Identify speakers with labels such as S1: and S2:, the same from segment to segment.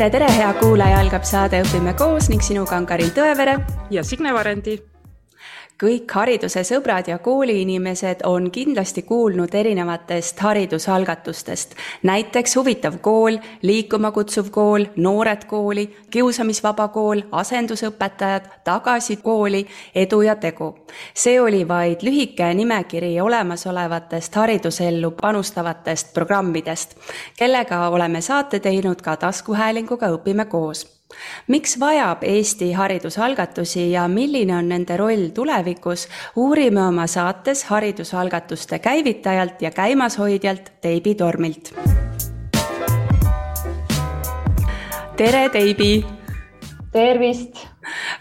S1: tere, tere, hea kuulaja, algab saade Õpime koos ning sinuga on Karin Tõevere
S2: ja Signe Varendi
S1: kõik hariduse sõbrad ja kooliinimesed on kindlasti kuulnud erinevatest haridusalgatustest. näiteks Huvitav kool, Liikuma kutsuv kool, Noored kooli, Kiusamisvaba kool, asendusõpetajad, Tagasi kooli, Edu ja tegu. see oli vaid lühike nimekiri olemasolevatest haridusellu panustavatest programmidest, kellega oleme saate teinud ka taskuhäälinguga Õpime koos miks vajab Eesti haridusalgatusi ja milline on nende roll tulevikus, uurime oma saates haridusalgatuste käivitajalt ja käimashoidjalt Teibi Tormilt. tere, Teibi!
S3: tervist!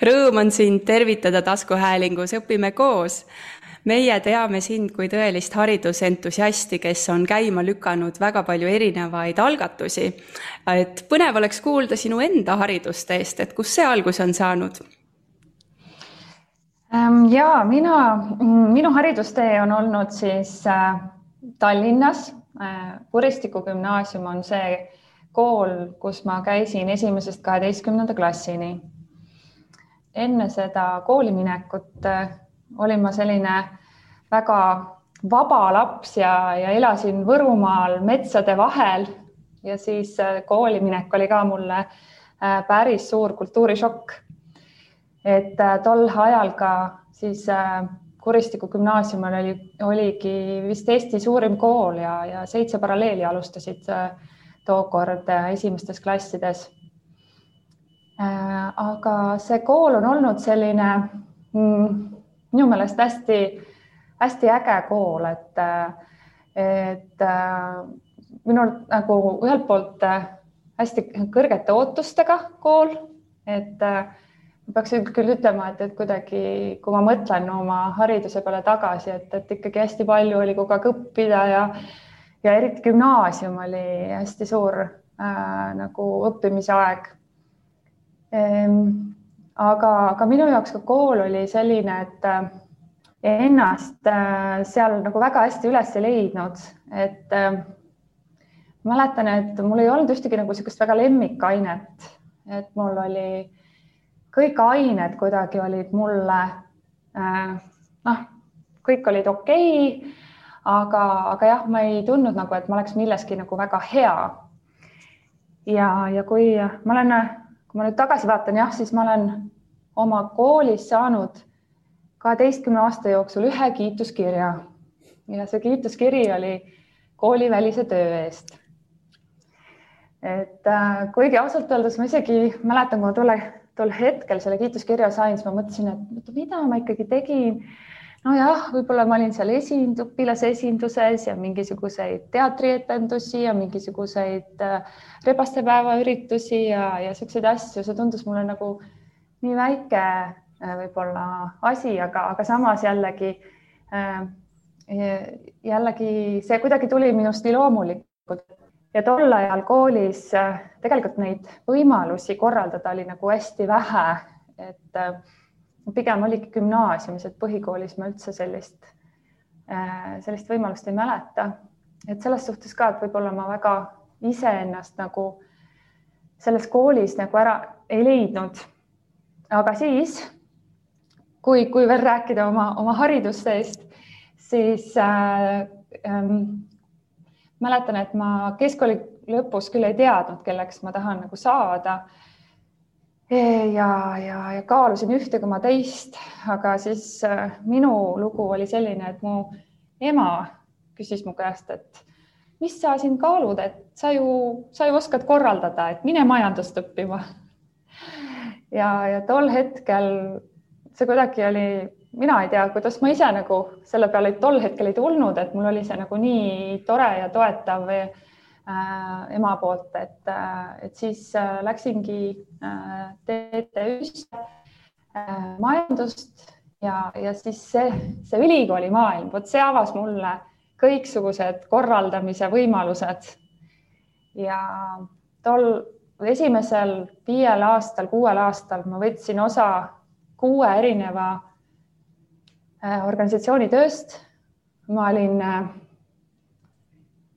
S1: Rõõm on sind tervitada taskuhäälingus Õpime koos meie teame sind kui tõelist haridusentusiasti, kes on käima lükanud väga palju erinevaid algatusi. et põnev oleks kuulda sinu enda haridusteest, et kust see alguse on saanud?
S3: Ähm, ja mina, minu haridustee on olnud siis äh, Tallinnas. Äh, Kuristiku gümnaasium on see kool, kus ma käisin esimesest kaheteistkümnenda klassini. enne seda kooli minekut äh, olin ma selline väga vaba laps ja, ja elasin Võrumaal metsade vahel ja siis äh, kooliminek oli ka mulle äh, päris suur kultuurishokk. et äh, tol ajal ka siis Kuristiku gümnaasiumil oli, oligi vist Eesti suurim kool ja, ja seitse paralleeli alustasid tookord esimestes klassides. aga see kool on olnud selline mm, minu meelest hästi-hästi äge kool, et, et minul nagu ühelt poolt hästi kõrgete ootustega kool, et peaks küll ütlema, et, et kuidagi, kui ma mõtlen oma hariduse peale tagasi, et, et ikkagi hästi palju oli kogu aeg õppida ja ja eriti gümnaasium oli hästi suur äh, nagu õppimise aeg. Ehm, aga, aga minu jaoks ka kool oli selline, et ennast äh, seal nagu väga hästi üles ei leidnud, et äh, mäletan, et mul ei olnud ühtegi nagu niisugust väga lemmikainet, et mul oli kõik ained kuidagi olid mulle noh, kõik olid okei okay,, aga, aga jah, ma ei tundnud nagu, et ma oleks milleski nagu väga hea. ja, ja kui ma olen kui ma nüüd tagasi vaatan, jah, siis ma olen oma koolis saanud kaheteistkümne aasta jooksul ühe kiituskirja. Ja see kiituskiri oli koolivälise töö eest. et äh, kuigi ausalt öeldes ma isegi mäletan, kui ma tolle, tol hetkel selle kiituskirja sain, siis ma mõtlesin, et mida ma ikkagi tegin. Nojah, võib-olla ma olin seal esind-, õpilasesinduses ja mingisuguseid teatrietendusi ja mingisuguseid äh, rebastepäeva üritusi ja, ja siukseid asju, see tundus mulle nagu nii väike võib-olla asi, aga, aga samas jällegi äh,, jällegi see kuidagi tuli minust nii loomulikult ja tol ajal koolis äh, tegelikult neid võimalusi korraldada oli nagu hästi vähe, et äh, pigem oligi gümnaasiumis, et põhikoolis ma üldse sellist, äh, sellist võimalust ei mäleta. et selles suhtes ka, et võib-olla ma väga iseennast nagu selles koolis nagu ära ei leidnud. aga siis, kui, kui veel rääkida oma, oma haridusteest, siis äh, ähm, mäletan, et ma keskkooli lõpus küll ei teadnud, kelleks ma tahan nagu saada ja, ja, ja kaalusin ühte koma teist, aga siis äh, minu lugu oli selline, et mu ema küsis mu käest, et mis sa siin kaalud, et sa ju, sa ju oskad korraldada, et mine majandust õppima. ja, ja tol hetkel see kuidagi oli, mina ei tea, kuidas ma ise nagu selle peale tol hetkel ei tulnud, et mul oli see nagu nii tore ja toetav või Äh, ema poolt, et, äh, et siis äh, läksingi TTÜ-sse majandust ja, ja siis see, see ülikoolimaailm, vot see avas mulle kõiksugused korraldamise võimalused. ja tol esimesel viiel aastal, kuuel aastal ma võtsin osa kuue erineva organisatsiooni tööst. ma olin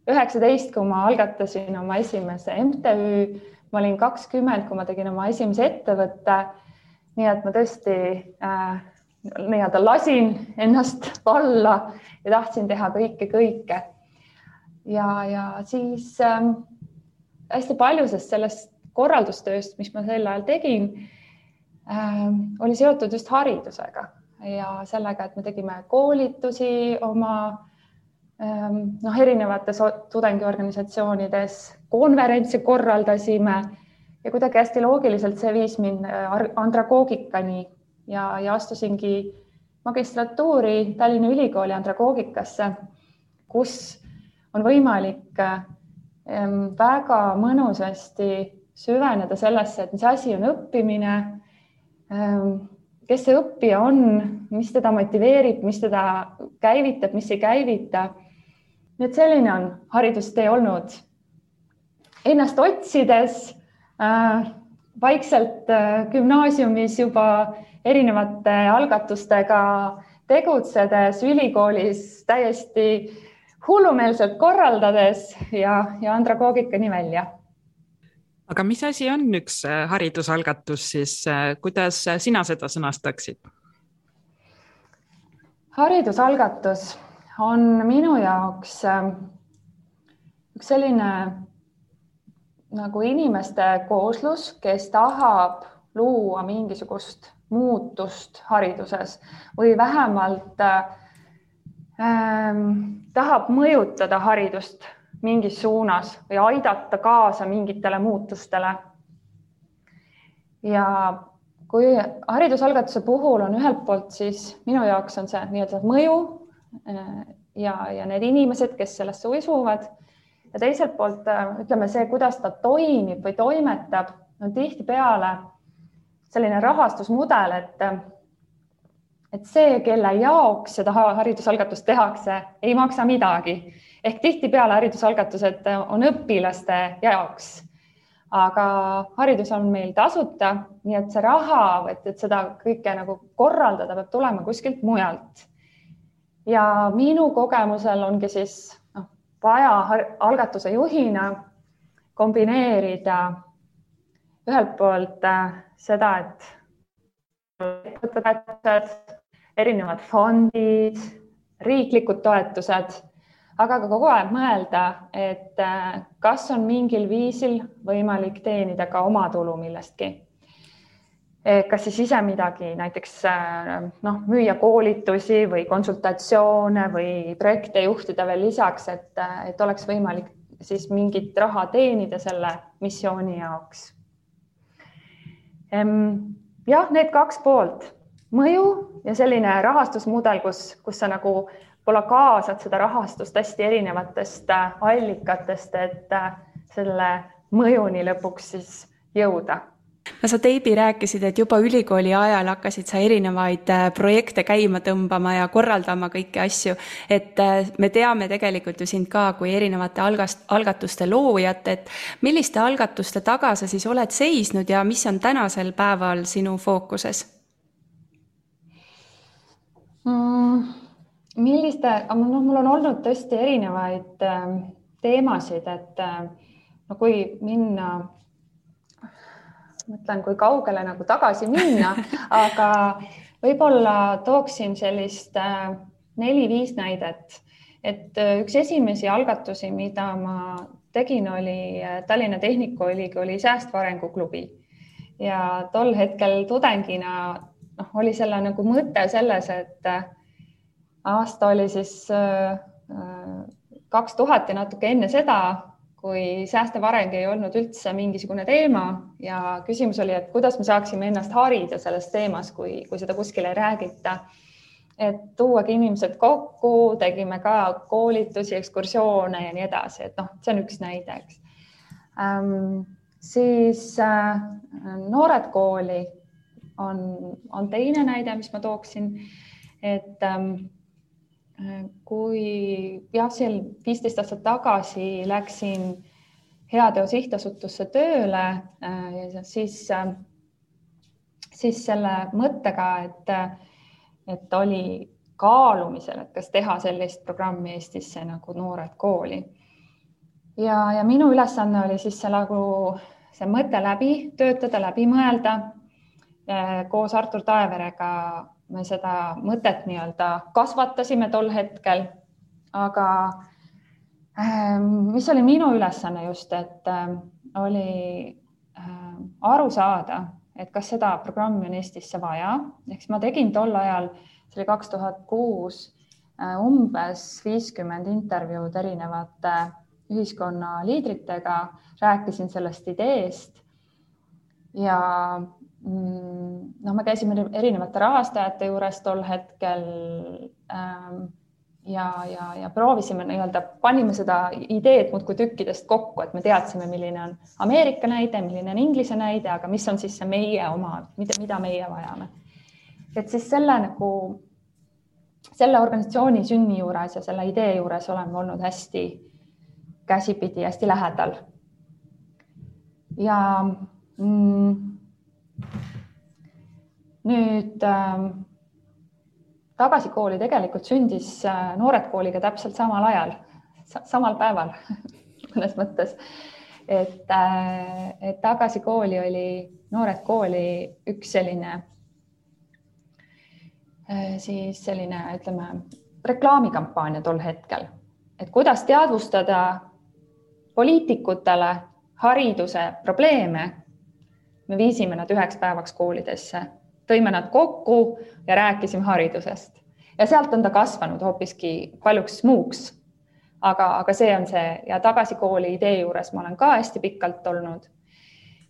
S3: üheksateist, kui ma algatasin oma esimese MTÜ, ma olin kakskümmend, kui ma tegin oma esimese ettevõtte. nii et ma tõesti äh, nii-öelda lasin ennast valla ja tahtsin teha kõike, kõike. ja, ja siis äh, hästi paljusest sellest korraldustööst, mis ma sel ajal tegin äh,, oli seotud just haridusega ja sellega, et me tegime koolitusi oma ähm, noh, erinevates tudengiorganisatsioonides, konverentse korraldasime ja kuidagi hästi loogiliselt see viis mind äh, andragoogikani ja, ja astusingi magistratuuri Tallinna Ülikooli andragoogikasse, kus on võimalik ähm, väga mõnusasti süveneda sellesse, et mis asi on õppimine ähm, kes see õppija on, mis teda motiveerib, mis teda käivitab, mis ei käivita. nii et selline on haridustee olnud. Ennast otsides äh, vaikselt äh, gümnaasiumis juba erinevate algatustega tegutsedes, ülikoolis täiesti hullumeelselt korraldades ja, ja andragoogikani välja
S2: aga mis asi on üks äh, haridusalgatus siis, äh, kuidas sina seda sõnastaksid?
S3: haridusalgatus on minu jaoks äh, üks selline nagu inimeste kooslus, kes tahab luua mingisugust muutust hariduses või vähemalt ähm, tahab mõjutada haridust mingis suunas või aidata kaasa mingitele muutustele. ja kui haridusalgatuse puhul on ühelt poolt, siis minu jaoks on see nii-öelda mõju äh, ja, ja need inimesed, kes sellesse usuvad ja teiselt poolt äh, ütleme see, kuidas ta toimib või toimetab, on tihtipeale selline rahastusmudel, et et see, kelle jaoks seda haridusalgatust tehakse, ei maksa midagi ehk tihtipeale haridusalgatused on õpilaste jaoks. aga haridus on meil tasuta, nii et see raha, et, et seda kõike nagu korraldada, peab tulema kuskilt mujalt. ja minu kogemusel ongi siis noh, vaja algatuse juhina kombineerida ühelt poolt äh, seda, et ettevõtted, erinevad fondid, riiklikud toetused aga ka kogu aeg mõelda, et äh, kas on mingil viisil võimalik teenida ka omatulu millestki. kas siis ise midagi, näiteks äh, noh, müüa koolitusi või konsultatsioone või projekte juhtida veel lisaks, et, äh, et oleks võimalik siis mingit raha teenida selle missiooni jaoks. jah, need kaks poolt, mõju ja selline rahastusmudel, kus, kus sa nagu võib-olla kaasad seda rahastust hästi erinevatest äh, allikatest, et äh, selle mõjuni lõpuks siis jõuda
S1: no sa, Teibi, rääkisid, et juba ülikooli ajal hakkasid sa erinevaid äh, projekte käima tõmbama ja korraldama kõiki asju. et me teame tegelikult ju sind ka kui erinevate algast, algatuste loojat, et milliste algatuste taga sa siis oled seisnud ja mis on tänasel päeval sinu fookuses
S3: mm.? Milliste, noh, mul on olnud tõesti erinevaid äh, teemasid, et äh, no kui minna, mõtlen, kui kaugele nagu tagasi minna aga võib-olla tooksin sellist äh, neli-viis näidet, et äh, üks esimesi algatusi, mida ma tegin, oli äh, Tallinna Tehnikaülikooli säästva arengu klubi. Ja tol hetkel tudengina noh, oli selle nagu mõte selles, et äh, aasta oli siis äh, äh, kaks tuhat ja natuke enne seda, kui säästev areng ei olnud üldse mingisugune teema ja küsimus oli, et kuidas me saaksime ennast harida selles teemas, kui, kui seda kuskil ei räägita. et tuuagi inimesed kokku, tegime ka koolitusi, ekskursioone ja nii edasi, et noh, see on üks näide, eks ähm,. siis äh, Noored Kooli on, on teine näide, mis ma tooksin, et ähm, kui jah, seal viisteist aastat tagasi läksin Heateo Sihtasutusse tööle, äh, siis, äh, siis selle mõttega, et, et oli kaalumisel, et kas teha sellist programmi Eestisse nagu Noored Kooli. ja, ja minu ülesanne oli siis see nagu see mõte läbi töötada, läbi mõelda. koos Artur Taeverega me seda mõtet nii-öelda kasvatasime tol hetkel. aga ähm, mis oli minu ülesanne just, et ähm, oli ähm, aru saada, et kas seda programmi on Eestisse vaja, siis ma tegin tol ajal, see oli kaks tuhat kuus, äh, umbes viiskümmend intervjuud erinevate ühiskonna liidritega, rääkisin sellest ideest. Ja noh, me käisime erinevate rahastajate juures tol hetkel ähm, ja, ja, ja proovisime nii-öelda, panime seda ideed muudkui tükkidest kokku, et me teadsime, milline on Ameerika näide, milline on Inglise näide, aga mis on siis see meie oma, mida, mida meie vajame. et siis selle nagu, selle organisatsiooni sünni juures ja selle idee juures oleme olnud hästi käsipidi, hästi lähedal. ja mm, nüüd äh, tagasi kooli tegelikult sündis äh, Noored Kooliga täpselt samal ajal, samal päeval mõnes mõttes. et, äh, et Tagasi kooli oli Noored Kooli üks selline äh, siis selline, ütleme, reklaamikampaania tol hetkel, et kuidas teadvustada poliitikutele hariduse probleeme. Me viisime nad üheks päevaks koolidesse tõime nad kokku ja rääkisime haridusest ja sealt on ta kasvanud hoopiski paljuks muuks. aga, aga see on see ja tagasi kooli idee juures ma olen ka hästi pikalt olnud.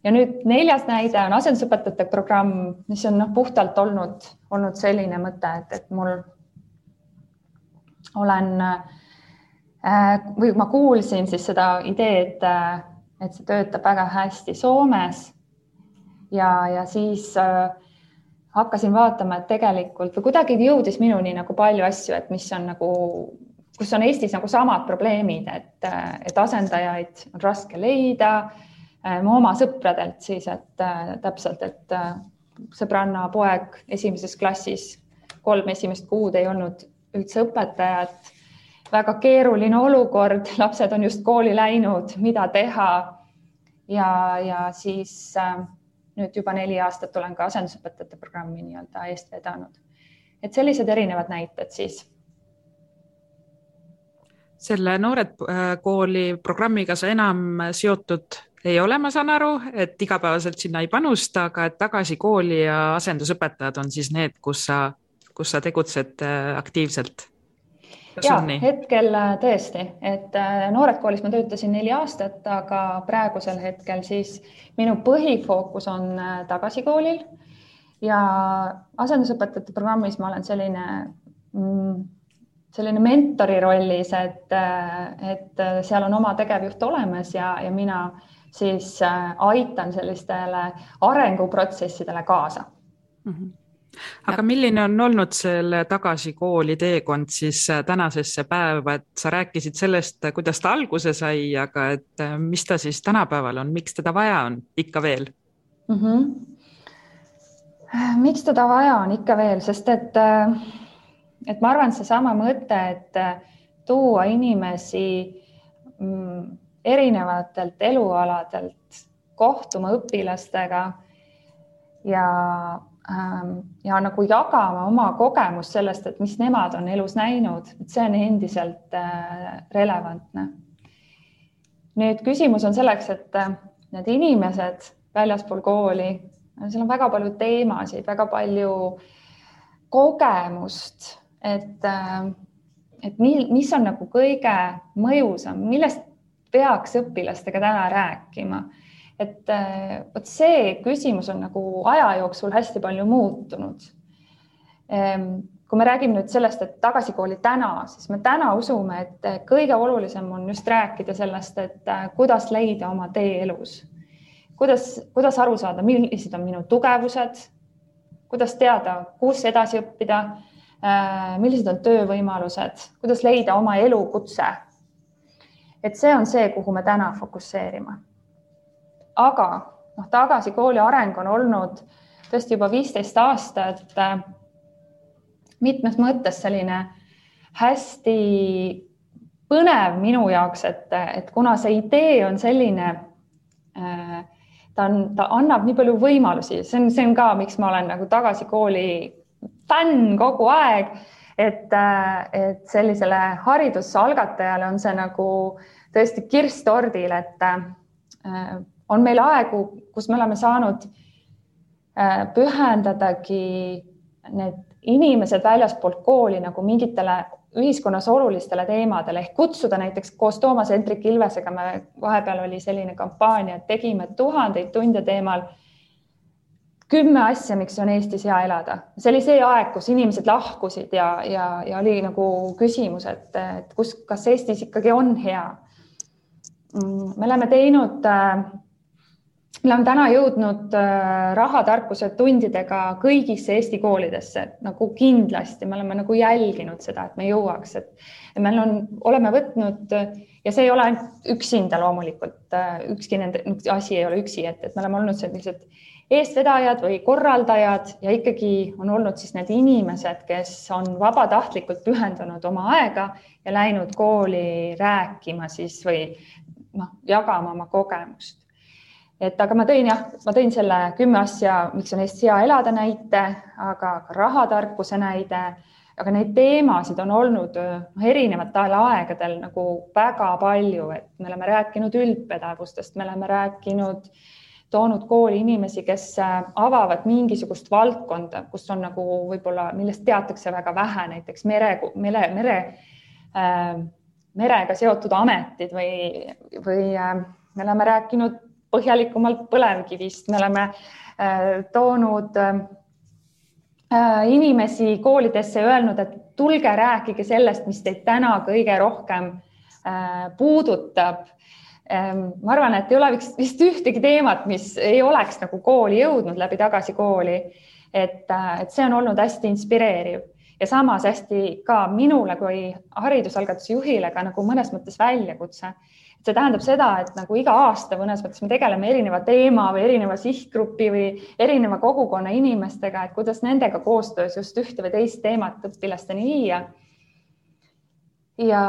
S3: ja nüüd neljas näide on asendusõpetajate programm, mis on noh, puhtalt olnud, olnud selline mõte, et, et mul olen äh, või ma kuulsin siis seda ideed, et see töötab väga hästi Soomes ja, ja siis äh, hakkasin vaatama, et tegelikult või kuidagi jõudis minuni nagu palju asju, et mis on nagu, kus on Eestis nagu samad probleemid, et, et asendajaid on raske leida. mu oma sõpradelt siis, et täpselt, et sõbranna poeg esimeses klassis kolm esimest kuud ei olnud üldse õpetajat. väga keeruline olukord, lapsed on just kooli läinud, mida teha. ja, ja siis äh, nüüd juba neli aastat olen ka asendusõpetajate programmi nii-öelda eest vedanud. et sellised erinevad näited siis.
S2: selle Noored äh, Kooli programmiga sa enam seotud ei ole, ma saan aru, et igapäevaselt sinna ei panusta, aga et tagasi kooli ja asendusõpetajad on siis need, kus sa, kus sa tegutsed äh, aktiivselt
S3: ja hetkel äh, tõesti, et äh, Noored Koolis ma töötasin neli aastat, aga praegusel hetkel siis minu põhifookus on äh, tagasi koolil ja asendusõpetajate programmis ma olen selline mm, selline mentori rollis, et, et seal on oma tegevjuht olemas ja, ja mina siis aitan sellistele arenguprotsessidele kaasa. Mm.
S2: -hmm aga milline on olnud selle tagasi kooli teekond siis äh, tänasesse päeva, et sa rääkisid sellest, kuidas ta alguse sai, aga et äh, mis ta siis tänapäeval on, miks teda vaja on ikka veel mm? -hmm.
S3: miks teda vaja on ikka veel, sest et, äh, et ma arvan, seesama mõte, et tuua inimesi mm, erinevatelt elualadelt kohtuma õpilastega ja ja nagu jagama oma kogemust sellest, et mis nemad on elus näinud, et see on endiselt äh, relevantne. nüüd küsimus on selleks, et äh, need inimesed väljaspool kooli, seal on väga palju teemasid, väga palju kogemust, et, äh, et mis on nagu kõige mõjusam, millest peaks õpilastega täna rääkima et äh, vot see küsimus on nagu aja jooksul hästi palju muutunud. Ehm, kui me räägime nüüd sellest, et tagasi kooli täna, siis me täna usume, et kõige olulisem on just rääkida sellest, et äh, kuidas leida oma tee elus. kuidas, kuidas aru saada, millised on minu tugevused, kuidas teada, kus edasi õppida, äh, millised on töövõimalused, kuidas leida oma elukutse. et see on see, kuhu me täna fokusseerime aga noh, tagasi kooli areng on olnud tõesti juba viisteist aastat äh, mitmes mõttes selline hästi põnev minu jaoks, et, et kuna see idee on selline äh, ta on, ta annab nii palju võimalusi, see on, see on ka, miks ma olen nagu tagasi kooli fänn kogu aeg. et, et sellisele haridusalgatajale on see nagu tõesti kirss tordil, et äh, on meil aegu, kus me oleme saanud äh, pühendadagi need inimesed väljaspoolt kooli nagu mingitele ühiskonnas olulistele teemadele ehk kutsuda näiteks koos Toomas Hendrik Ilvesega me vahepeal oli selline kampaania, et tegime tuhandeid tunde teemal kümme asja, miks on Eestis hea elada. see oli see aeg, kus inimesed lahkusid ja, ja, ja oli nagu küsimus, et, et kus, kas Eestis ikkagi on hea. Mm, me oleme teinud äh, me oleme täna jõudnud äh, rahatarkuse tundidega kõigisse Eesti koolidesse. Nagu kindlasti, me oleme nagu jälginud seda, et me jõuaks, et meil on, oleme võtnud ja see ei ole ainult üksinda loomulikult, äh, ükski nende asi ei ole üksi, et, et me oleme olnud sellised eestvedajad või korraldajad ja ikkagi on olnud siis need inimesed, kes on vabatahtlikult pühendanud oma aega ja läinud kooli rääkima siis või noh, jagama oma kogemust et aga ma tõin jah, ma tõin selle kümme asja, miks on Eestis hea elada näite, aga ka rahatarkuse näide, aga neid teemasid on olnud noh, erinevatel aegadel nagu väga palju, et me oleme rääkinud üldpädevustest, me oleme rääkinud, toonud kooli inimesi, kes äh, avavad mingisugust valdkonda, kus on nagu võib-olla, millest teatakse väga vähe, näiteks mere, mere, mere äh,, merega seotud ametid või, või äh, me oleme rääkinud põhjalikumalt põlevkivist, me oleme äh, toonud äh, inimesi koolidesse ja öelnud, et tulge rääkige sellest, mis teid täna kõige rohkem äh, puudutab. Ähm, ma arvan, et ei ole vist, vist ühtegi teemat, mis ei oleks nagu kooli jõudnud läbi tagasi kooli. et, et see on olnud hästi inspireeriv ja samas hästi ka minule kui haridusalgatuse juhile ka nagu mõnes mõttes väljakutse see tähendab seda, et nagu iga aasta mõnes mõttes me tegeleme erineva teema või erineva sihtgrupi või erineva kogukonna inimestega, et kuidas nendega koostöös just ühte või teist teemat õpilasteni viia. ja,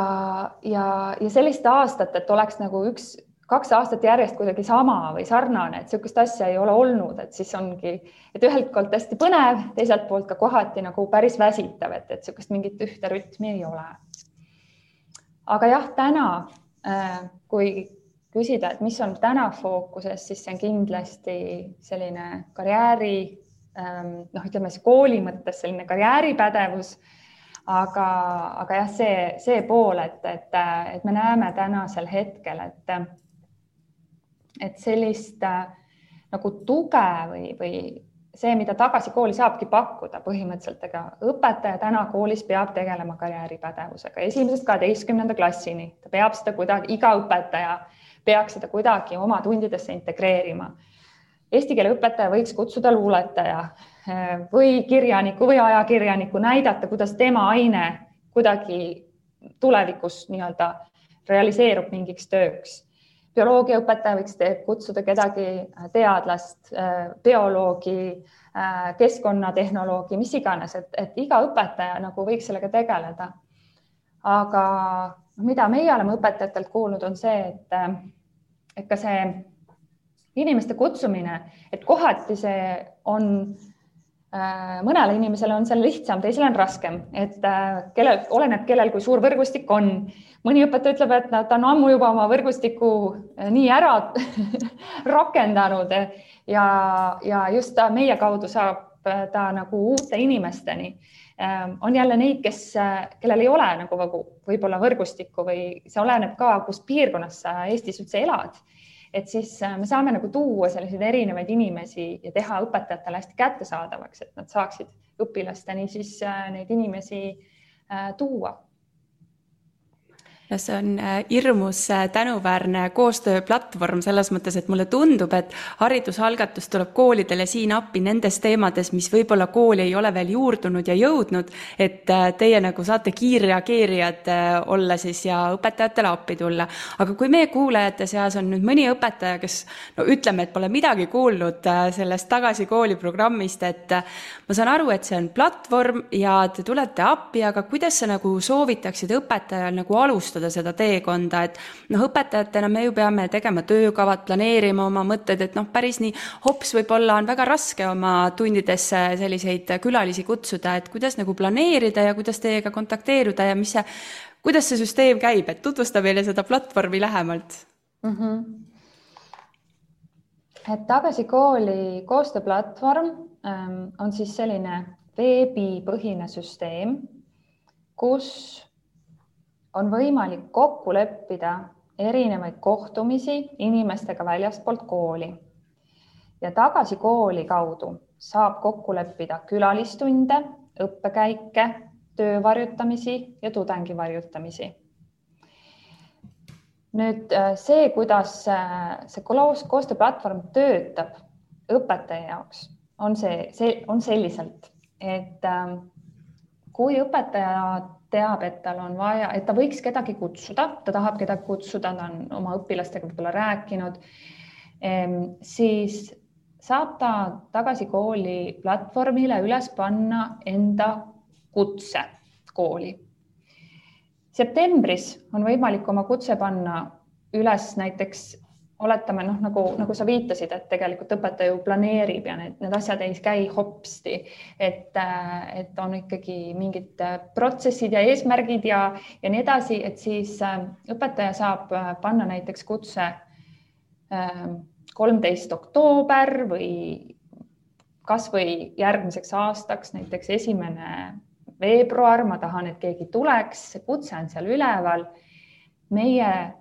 S3: ja, ja sellist aastat, et oleks nagu üks, kaks aastat järjest kuidagi sama või sarnane, et niisugust asja ei ole olnud, et siis ongi, et ühelt poolt hästi põnev, teiselt poolt ka kohati nagu päris väsitav, et, et niisugust mingit ühte rütmi ei ole. aga jah, täna kui küsida, et mis on täna fookuses, siis see on kindlasti selline karjääri ähm, noh, ütleme siis kooli mõttes selline karjääripädevus. aga, aga jah, see, see pool, et, et, et me näeme tänasel hetkel, et, et sellist äh, nagu tuge või, või see, mida tagasi kooli saabki pakkuda põhimõtteliselt, ega õpetaja täna koolis peab tegelema karjääripädevusega esimesest kaheteistkümnenda klassini, ta peab seda kuidagi, iga õpetaja peaks seda kuidagi oma tundidesse integreerima. Eesti keele õpetaja võiks kutsuda luuletaja eh, või kirjaniku või ajakirjaniku, näidata, kuidas tema aine kuidagi tulevikus nii-öelda realiseerub mingiks tööks bioloogiaõpetaja võiks kutsuda kedagi äh, teadlast, äh, bioloogi, äh, keskkonnatehnoloogi, mis iganes, et, et iga õpetaja nagu võiks sellega tegeleda. aga mida meie oleme õpetajatelt kuulnud, on see, et, et ka see inimeste kutsumine, et kohati see on mõnele inimesele on see lihtsam, teisele on raskem, et kellel, oleneb, kellel kui suur võrgustik on mõni õpetaja ütleb, et nad on ammu juba oma võrgustiku eh, nii ära rakendanud ja, ja just ta meie kaudu saab ta nagu uute inimesteni. Ehm, on jälle neid, kes, kellel ei ole nagu võib-olla võrgustikku või see oleneb ka, kus piirkonnas sa Eestis üldse elad. Et siis me saame nagu tuua selliseid erinevaid inimesi ja teha õpetajatele hästi kättesaadavaks, et nad saaksid õpilasteni siis neid inimesi tuua
S1: ja see on äh, hirmus äh, tänuväärne koostööplatvorm selles mõttes, et mulle tundub, et haridusalgatus tuleb koolidele siin appi nendes teemades, mis võib-olla kooli ei ole veel juurdunud ja jõudnud, et äh, teie nagu saate kiirreageerijad olla siis ja õpetajatele appi tulla. aga kui meie kuulajate seas on nüüd mõni õpetaja, kes no ütleme, et pole midagi kuulnud sellest Tagasi kooli programmist, et ma saan aru, et see on platvorm ja te tulete appi, aga kuidas sa nagu soovitaksid õpetajal nagu alustada alustada seda teekonda, et noh, õpetajatena me ju peame tegema töökavad, planeerima oma mõtted, et noh, päris nii hops võib-olla on väga raske oma tundidesse selliseid külalisi kutsuda, et kuidas nagu planeerida ja kuidas teiega kontakteeruda ja mis see, kuidas see süsteem käib, et tutvusta meile seda platvormi lähemalt mm. -hmm
S3: et Tagasi kooli koostööplatvorm ähm, on siis selline veebipõhine süsteem, kus on võimalik kokku leppida erinevaid kohtumisi inimestega väljastpoolt kooli. ja Tagasi kooli kaudu saab kokku leppida külalistunde, õppekäike, töövarjutamisi ja tudengivarjutamisi nüüd äh, see, kuidas äh, see koostööplatvorm töötab õpetaja jaoks, on see, see on selliselt, et ähm, kui õpetaja teab, et tal on vaja, et ta võiks kedagi kutsuda, ta tahab kedagi kutsuda, ta on oma õpilastega võib-olla rääkinud, ehm, siis saab ta tagasi kooli platvormile üles panna enda kutse kooli. Septembris on võimalik oma kutse panna üles näiteks oletame noh, nagu, nagu sa viitasid, et tegelikult õpetaja ju planeerib ja need, need asjad ei käi hopsti, et, et on ikkagi mingid protsessid ja eesmärgid ja, ja nii edasi, et siis äh, õpetaja saab äh, panna näiteks kutse äh, kolmteist oktoober või kasvõi järgmiseks aastaks näiteks esimene veebruar, ma tahan, et keegi tuleks, see kutse on seal üleval. meie äh,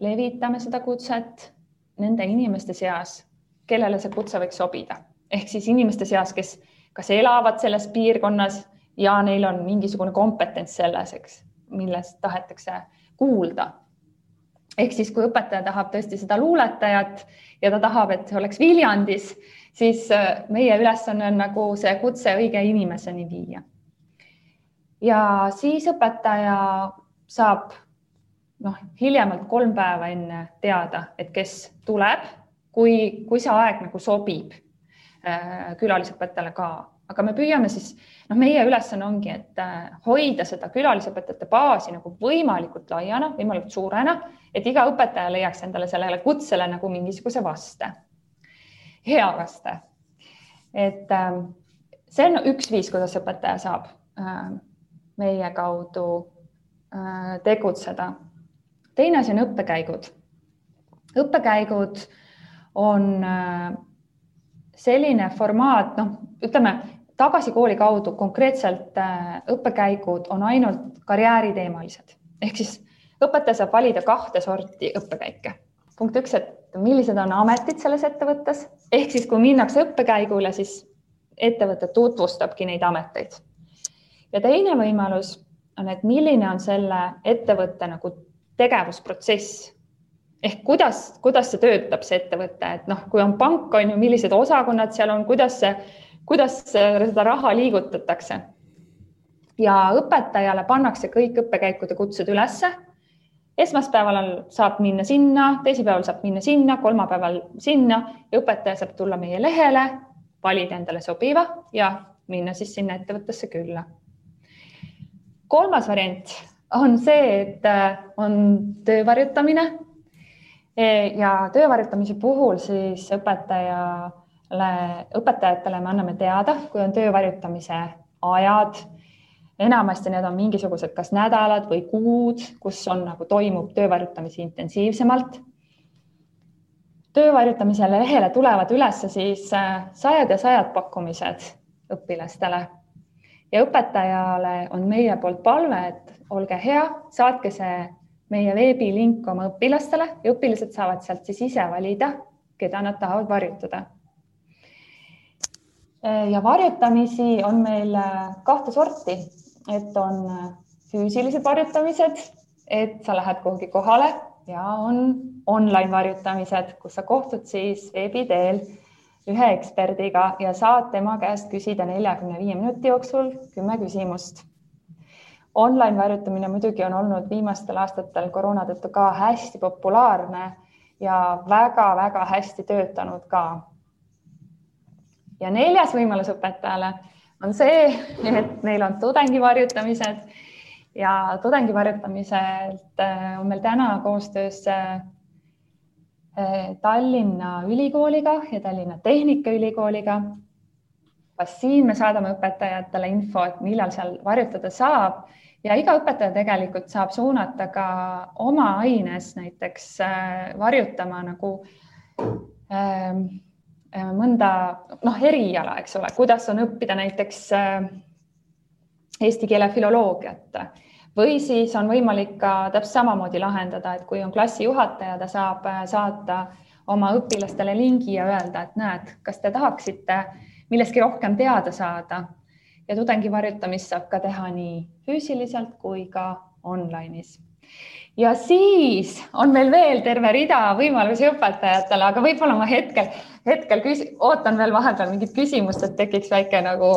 S3: levitame seda kutset nende inimeste seas, kellele see kutse võiks sobida, ehk siis inimeste seas, kes kas elavad selles piirkonnas ja neil on mingisugune kompetents selles, eks, millest tahetakse kuulda. ehk siis, kui õpetaja tahab tõesti seda luuletajat ja ta tahab, et see oleks Viljandis siis äh, meie ülesanne on nagu see kutse õige inimeseni viia. ja siis õpetaja saab noh, hiljemalt kolm päeva enne teada, et kes tuleb, kui, kui see aeg nagu sobib äh, külalisõpetajale ka, aga me püüame siis, noh, meie ülesanne ongi, et äh, hoida seda külalisõpetajate baasi nagu võimalikult laiana, võimalikult suurena, et iga õpetaja leiaks endale sellele kutsele nagu mingisuguse vaste hea vaste. et ähm, see on üks viis, kuidas õpetaja saab ähm, meie kaudu äh, tegutseda. Teine asi on õppekäigud. õppekäigud on äh, selline formaat, noh, ütleme tagasi kooli kaudu konkreetselt äh, õppekäigud on ainult karjääriteemalised ehk siis õpetaja saab valida kahte sorti õppekäike. punkt üks, et millised on ametid selles ettevõttes, ehk siis kui minnakse õppekäigule, siis ettevõte tutvustabki neid ameteid. ja teine võimalus on, et milline on selle ettevõtte nagu tegevusprotsess ehk kuidas, kuidas see töötab, see ettevõte, et noh, kui on pank, on ju, millised osakonnad seal on, kuidas see, kuidas seda raha liigutatakse. ja õpetajale pannakse kõik õppekäikude kutsed ülesse esmaspäeval saab minna sinna, teisipäeval saab minna sinna, kolmapäeval sinna ja õpetaja saab tulla meie lehele, valida endale sobiva ja minna siis sinna ettevõttesse külla. kolmas variant on see, et äh, on töövarjutamine. E, ja töövarjutamise puhul siis õpetajale, õpetajatele me anname teada, kui on töövarjutamise ajad enamasti need on mingisugused kas nädalad või kuud, kus on nagu toimub töövarjutamisi intensiivsemalt. töövarjutamise lehele tulevad üles siis äh, sajad ja sajad pakkumised õpilastele ja õpetajale on meie poolt palve, et olge hea, saatke see meie veebilink oma õpilastele ja õpilased saavad sealt siis ise valida, keda nad tahavad varjutada. ja varjutamisi on meil äh, kahte sorti et on äh, füüsilised varjutamised, et sa lähed kuhugi kohale ja on online varjutamised, kus sa kohtud siis veebi teel ühe eksperdiga ja saad tema käest küsida neljakümne viie minuti jooksul kümme küsimust. Online varjutamine muidugi on olnud viimastel aastatel koroona tõttu ka hästi populaarne ja väga-väga hästi töötanud ka. ja neljas võimalus õpetajale on see, et meil on tudengivarjutamised ja tudengivarjutamiselt äh, on meil täna koostöös Tallinna Ülikooliga ja Tallinna Tehnikaülikooliga. siin me saadame õpetajatele info, et millal seal varjutada saab? Ja iga õpetaja tegelikult saab suunata ka oma aines näiteks varjutama nagu ähm, mõnda noh, eriala, eks ole, kuidas on õppida näiteks eesti keele filoloogiat või siis on võimalik ka täpselt samamoodi lahendada, et kui on klassijuhataja, ta saab äh, saata oma õpilastele lingi ja öelda, et näed, kas te tahaksite millestki rohkem teada saada? Ja tudengi varjutamist saab ka teha nii füüsiliselt kui ka online'is. Ja siis on meil veel terve rida võimalusi õpetajatele, aga võib-olla ma hetkel, hetkel küs-, ootan veel vahepeal mingit küsimust, et tekiks väike nagu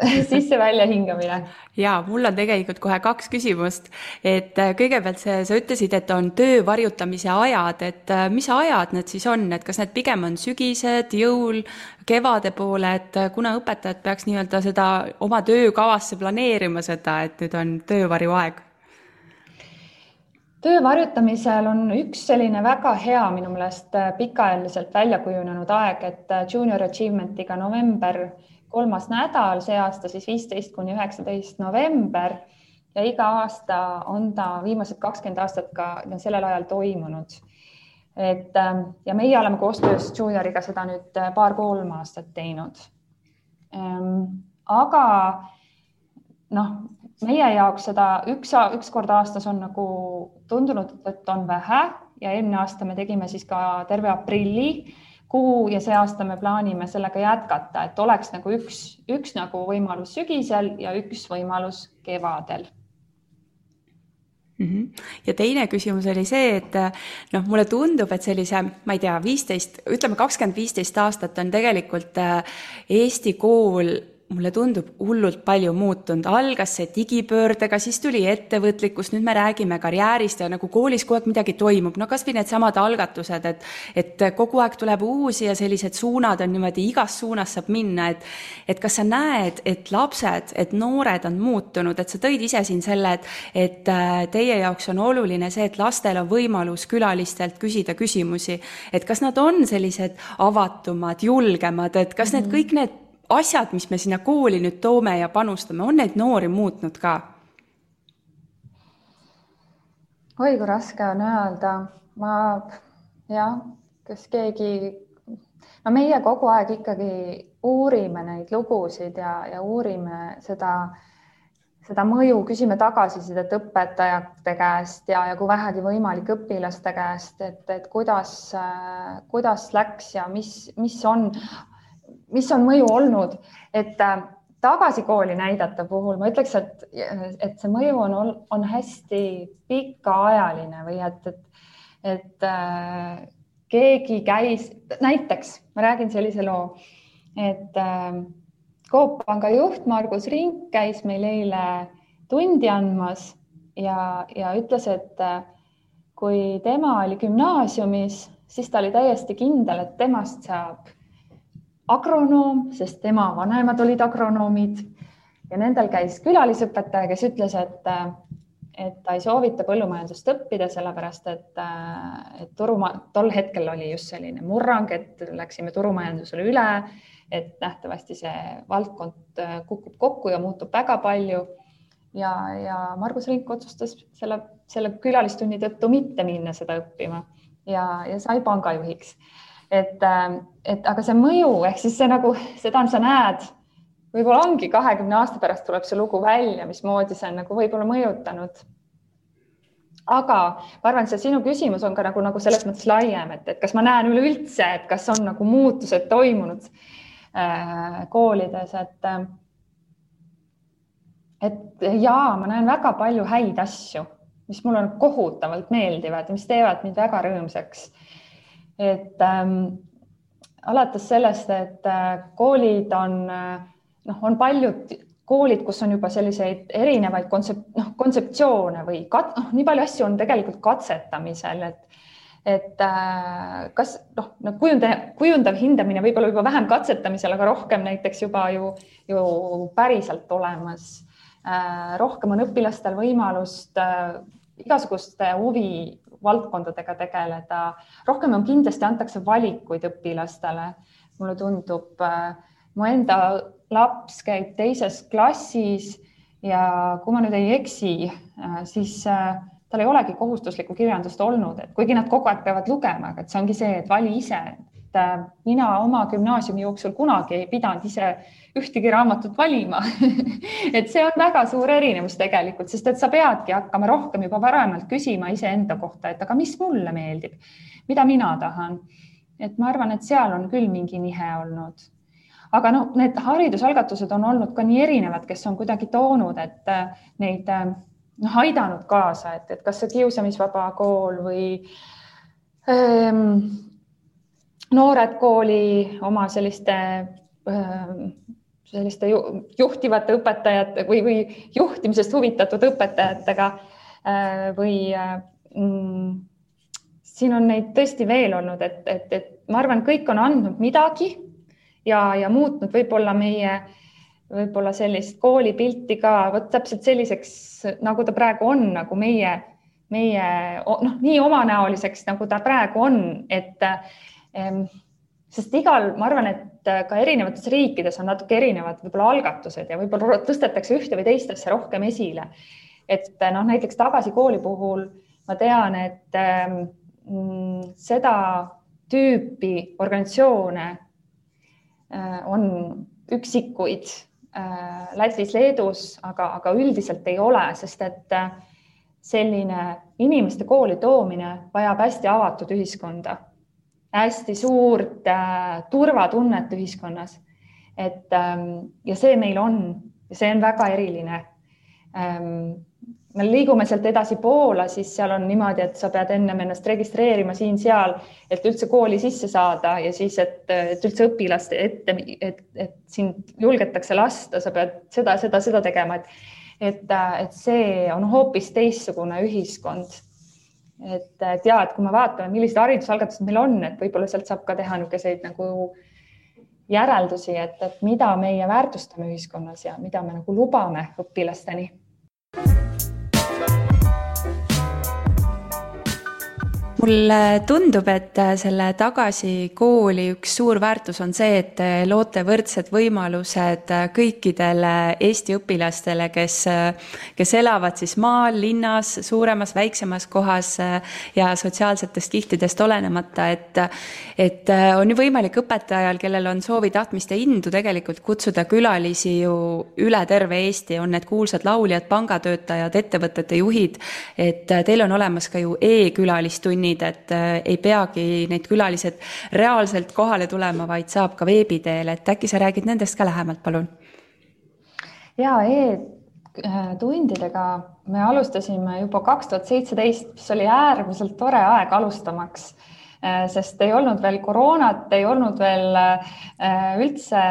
S3: sisse-välja hingamine.
S1: ja mul on tegelikult kohe kaks küsimust, et äh, kõigepealt see, sa ütlesid, et on töö varjutamise ajad, et äh, mis ajad need siis on, et kas need pigem on sügised, jõul, kevade poole, et äh, kuna õpetajad peaks nii-öelda seda oma töökavasse planeerima seda, et nüüd on töövarju aeg?
S3: Töö varjutamisel on üks selline väga hea minu meelest pikaajaliselt välja kujunenud aeg, et junior achievement'iga november, kolmas nädal, see aasta siis viisteist kuni üheksateist november ja iga aasta on ta viimased kakskümmend aastat ka sellel ajal toimunud. et ähm, ja meie oleme koostöös Junioriga seda nüüd äh, paar-kolm aastat teinud. Ähm, aga noh, meie jaoks seda üks, üks kord aastas on nagu tundunud, et on vähe ja eelmine aasta me tegime siis ka terve aprilli kuu ja see aasta me plaanime sellega jätkata, et oleks nagu üks, üks nagu võimalus sügisel ja üks võimalus kevadel.
S1: -hmm. ja teine küsimus oli see, et noh, mulle tundub, et sellise, ma ei tea, viisteist, ütleme kakskümmend, viisteist aastat on tegelikult äh, Eesti kool mulle tundub hullult palju muutunud, algas see digipöördega, siis tuli ettevõtlikkus, nüüd me räägime karjäärist ja nagu koolis kogu aeg midagi toimub, no kasvõi needsamad algatused, et et kogu aeg tuleb uusi ja sellised suunad on niimoodi, igas suunas saab minna, et et kas sa näed, et lapsed, et noored on muutunud, et sa tõid ise siin selle, et et äh, teie jaoks on oluline see, et lastel on võimalus külalistelt küsida küsimusi, et kas nad on sellised avatumad, julgemad, et kas need -hmm. kõik need asjad, mis me sinna kooli nüüd toome ja panustame, on neid noori muutnud ka?
S3: oi kui raske on öelda, ma jah, kas keegi, no meie kogu aeg ikkagi uurime neid lugusid ja, ja uurime seda, seda mõju, küsime tagasisidet õpetajate käest ja, ja kui vähegi võimalik õpilaste käest, et, et kuidas, kuidas läks ja mis, mis on mis on mõju olnud, et äh, tagasi kooli näidata puhul ma ütleks, et, et see mõju on, on hästi pikaajaline või et, et, et äh, keegi käis, näiteks ma räägin sellise loo, et äh, Coop Panga juht Margus Rink käis meil eile tundi andmas ja, ja ütles, et äh, kui tema oli gümnaasiumis, siis ta oli täiesti kindel, et temast saab agronoom, sest tema vanemad olid agronoomid ja nendel käis külalisõpetaja, kes ütles, et, et ta ei soovita põllumajandust õppida, sellepärast et, et turuma, tol hetkel oli just selline murrang, et läksime turumajandusele üle, et nähtavasti see valdkond kukub kokku ja muutub väga palju. ja, ja Margus Rink otsustas selle, selle külalistunni tõttu mitte minna seda õppima ja, ja sai pangajuhiks et, ähm, et aga see mõju ehk siis see nagu seda sa näed, võib-olla ongi kahekümne aasta pärast tuleb see lugu välja, mismoodi see on nagu võib-olla mõjutanud. aga ma arvan, et see sinu küsimus on ka nagu, nagu selles mõttes laiem, et, et kas ma näen üleüldse, et kas on nagu muutused toimunud äh, koolides, et äh, et jaa, ma näen väga palju häid asju, mis mulle kohutavalt meeldivad mis teevad mind väga rõõmsaks et ähm, alates sellest, et äh, koolid on äh, noh, on paljud koolid, kus on juba selliseid erinevaid kontsept, noh, kontseptsioone või kat-, noh, nii palju asju on tegelikult katsetamisel, et et äh, kas noh, no kujundav, kujundav hindamine võib-olla juba vähem katsetamisel, aga rohkem näiteks juba ju, ju päriselt olemas. rohkem on õpilastel võimalust igasuguste huvivaldkondadega tegeleda, rohkem on kindlasti antakse valikuid õpilastele. mulle tundub, mu enda laps käib teises klassis ja kui ma nüüd ei eksi, siis tal ei olegi kohustuslikku kirjandust olnud, et kuigi nad kogu aeg peavad lugema, aga et see ongi see, et vali ise, et äh, mina oma gümnaasiumi jooksul kunagi ei pidanud ise ühtegi raamatut valima et see on väga suur erinevus tegelikult, sest et sa peadki hakkama rohkem juba varemalt küsima iseenda kohta, et aga mis mulle meeldib, mida mina tahan. et ma arvan, et seal on küll mingi nihe olnud aga no need haridusalgatused on olnud ka nii erinevad, kes on kuidagi toonud, et äh, neid äh, noh, aidanud kaasa, et, et kas see kiusamisvaba kool või ähm, noored kooli oma selliste ähm, selliste juhtivate õpetajate või, või juhtimisest huvitatud õpetajatega äh, või äh, mm, siin on neid tõesti veel olnud, et, et, et ma arvan, kõik on andnud midagi ja, ja muutnud võib-olla meie võib-olla sellist koolipilti ka vot täpselt selliseks, nagu ta praegu on, nagu meie, meie noh, nii omanäoliseks, nagu ta praegu on, et ähm, sest igal, ma arvan, et ka erinevates riikides on natuke erinevad võib-olla algatused ja võib-olla tõstetakse ühte või teist asja rohkem esile. et noh, näiteks Tagasi kooli puhul ma tean, et ähm, seda tüüpi organisatsioone äh, on üksikuid Äh, Lätis, Leedus, aga, aga üldiselt ei ole, sest et äh, selline inimeste kooli toomine vajab hästi avatud ühiskonda, hästi suurt äh, turvatunnet ühiskonnas. et ähm, ja see meil on see on väga eriline ähm, me liigume sealt edasi Poola, siis seal on niimoodi, et sa pead ennem ennast registreerima siin-seal, et üldse kooli sisse saada ja siis, et, et üldse õpilaste ette, et, et sind julgetakse lasta, sa pead seda, seda, seda tegema, et, et, et see on hoopis teistsugune ühiskond. Et, et ja, et kui me vaatame, millised haridusalgatused meil on, et võib-olla sealt saab ka teha niisuguseid nagu järeldusi, et, et mida meie väärtustame ühiskonnas ja mida me nagu lubame õpilasteni
S1: mulle tundub, et äh, selle tagasi kooli üks suur väärtus on see, et te loote võrdsed võimalused äh, kõikidele Eesti õpilastele, kes, äh, kes elavad siis maal, linnas, suuremas, väiksemas kohas ja sotsiaalsetest kihtidest olenemata, et et on ju võimalik õpetajal, kellel on soovi, tahtmist ja indu tegelikult kutsuda külalisi ju üle terve Eesti, on need kuulsad lauljad, pangatöötajad, ettevõtete juhid, et teil on olemas ka ju e-külalistunnid, tunnid, et äh, ei peagi need külalised reaalselt kohale tulema, vaid saab ka veebi teel, et äkki sa räägid nendest ka lähemalt, palun?
S3: ja e-tundidega me alustasime juba kaks tuhat seitseteist, mis oli äärmiselt tore aeg alustamaks äh, sest ei olnud veel koroonat, ei olnud veel äh, üldse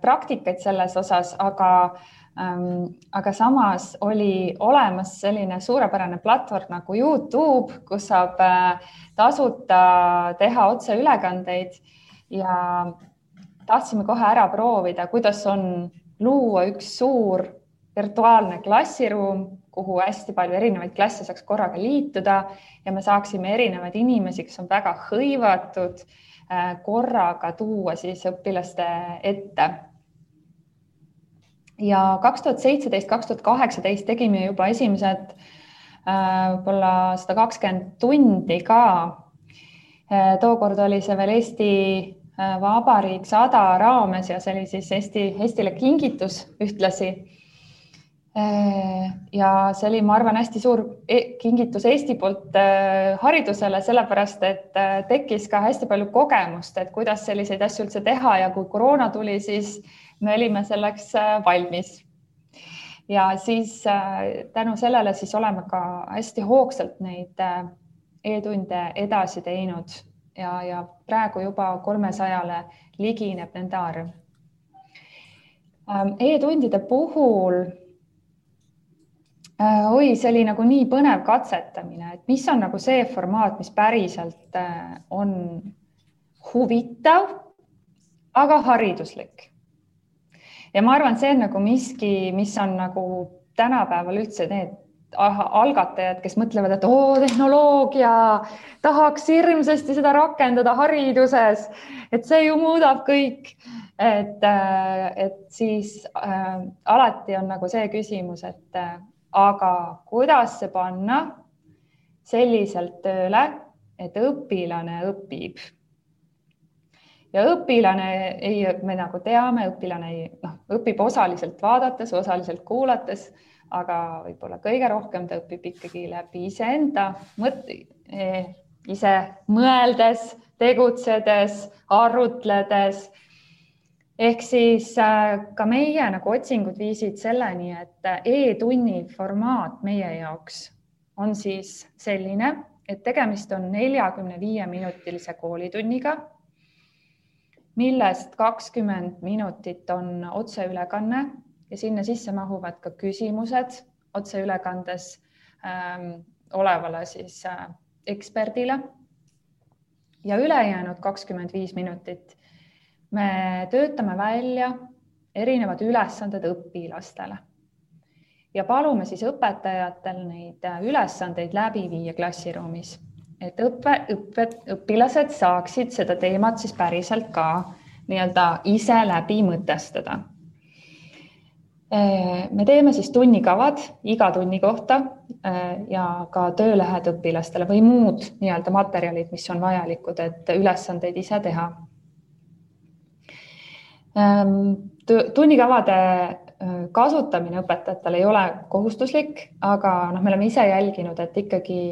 S3: praktikaid selles osas, aga aga samas oli olemas selline suurepärane platvorm nagu Youtube, kus saab äh, tasuta teha otseülekandeid. Ja tahtsime kohe ära proovida, kuidas on luua üks suur virtuaalne klassiruum, kuhu hästi palju erinevaid klasse saaks korraga liituda ja me saaksime erinevaid inimesi, kes on väga hõivatud, äh, korraga tuua siis õpilaste ette ja kaks tuhat seitseteist, kaks tuhat kaheksateist tegime juba esimesed äh, võib-olla sada kakskümmend tundi ka. Äh, tookord oli see veel Eesti äh, Vabariik sada raames ja see oli siis Eesti, Eestile kingitus ühtlasi. ja see oli, ma arvan, hästi suur e kingitus Eesti poolt haridusele, sellepärast et tekkis ka hästi palju kogemust, et kuidas selliseid asju üldse teha ja kui koroona tuli, siis me olime selleks äh, valmis. ja siis äh, tänu sellele siis oleme ka hästi hoogsalt neid äh, e-tunde edasi teinud ja, ja praegu juba kolmesajale ligineb nende arv e. e-tundide puhul oi, see oli nagu nii põnev katsetamine, et mis on nagu see formaat, mis päriselt on huvitav, aga hariduslik ja ma arvan, see on nagu miski, mis on nagu tänapäeval üldse need algatajad, kes mõtlevad, et oo, tehnoloogia, tahaks hirmsasti seda rakendada hariduses, et see ju muudab kõik. et, äh, et siis äh, alati on nagu see küsimus, et äh, aga kuidas see panna selliselt tööle, et õpilane õpib ja õpilane ei, me nagu teame, õpilane ei, noh, õpib osaliselt vaadates, osaliselt kuulates aga võib-olla kõige rohkem ta õpib ikkagi läbi iseenda mõt-, eh, ise mõeldes, tegutsedes, arutledes. ehk siis äh, ka meie nagu otsingud viisid selleni, et äh, e-tunni formaat meie jaoks on siis selline, et tegemist on neljakümne viie minutilise koolitunniga, millest kakskümmend minutit on otseülekanne ja sinna sisse mahuvad ka küsimused otseülekandes ähm, olevale siis äh, eksperdile. ja ülejäänud kakskümmend viis minutit me töötame välja erinevad ülesanded õpilastele ja palume siis õpetajatel neid äh, ülesandeid läbi viia klassiruumis, et õppe, õppe, õpilased saaksid seda teemat siis päriselt ka nii-öelda ise läbi mõtestada Äh, me teeme siis tunnikavad iga tunni kohta äh, ja ka töölehed õpilastele või muud nii-öelda materjalid, mis on vajalikud, et ülesandeid ise teha. Ähm, tunnikavade äh, kasutamine õpetajatel ei ole kohustuslik, aga noh, me oleme ise jälginud, et ikkagi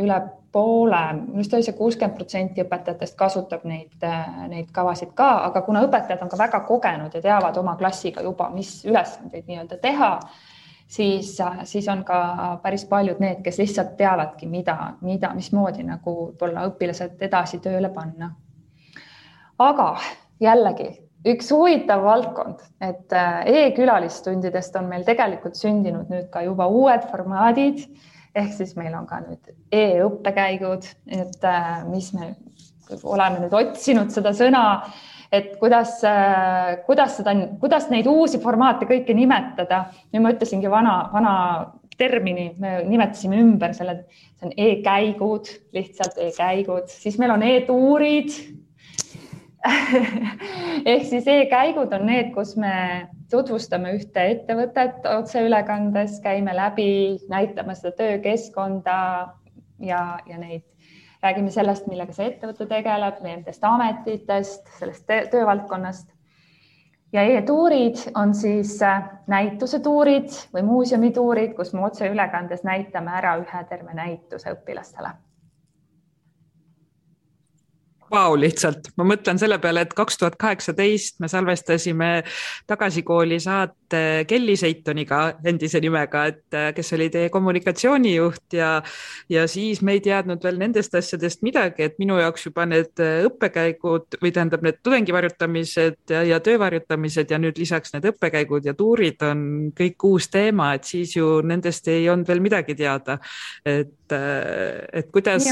S3: üle poole, arust oli see kuuskümmend protsenti õpetajatest kasutab neid, neid kavasid ka, aga kuna õpetajad on ka väga kogenud ja teavad oma klassiga juba, mis ülesandeid nii-öelda teha, siis, siis on ka päris paljud need, kes lihtsalt teavadki, mida, mida, mismoodi nagu võib-olla õpilased edasi tööle panna. aga jällegi üks huvitav valdkond, et e-külalistundidest on meil tegelikult sündinud nüüd ka juba uued formaadid ehk siis meil on ka nüüd e-õppekäigud, et äh, mis me oleme nüüd otsinud seda sõna, et kuidas, äh, kuidas seda, kuidas neid uusi formaate kõike nimetada. nüüd ma ütlesingi vana, vana termini, me nimetasime ümber selle, see on e-käigud, lihtsalt e-käigud, siis meil on e-tuurid ehk siis e-käigud on need, kus me tutvustame ühte ettevõtet otseülekandes, käime läbi, näitame seda töökeskkonda ja, ja neid, räägime sellest, millega see ettevõte tegeleb, nendest ametitest, sellest töövaldkonnast. ja e-tuurid on siis äh, näitusetuurid või muuseumituurid, kus me otseülekandes näitame ära ühe terve näituse õpilastele
S2: vau, lihtsalt. Ma mõtlen selle peale, et kaks tuhat kaheksateist me salvestasime Tagasi kooli saate Kelly Seitoniga, endise nimega, et kes oli teie kommunikatsioonijuht ja, ja siis me ei teadnud veel nendest asjadest midagi, et minu jaoks juba need õppekäigud või tähendab, need tudengivarjutamised ja, ja töövarjutamised ja nüüd lisaks need õppekäigud ja tuurid on kõik uus teema, et siis ju nendest ei olnud veel midagi teada. et, et kuidas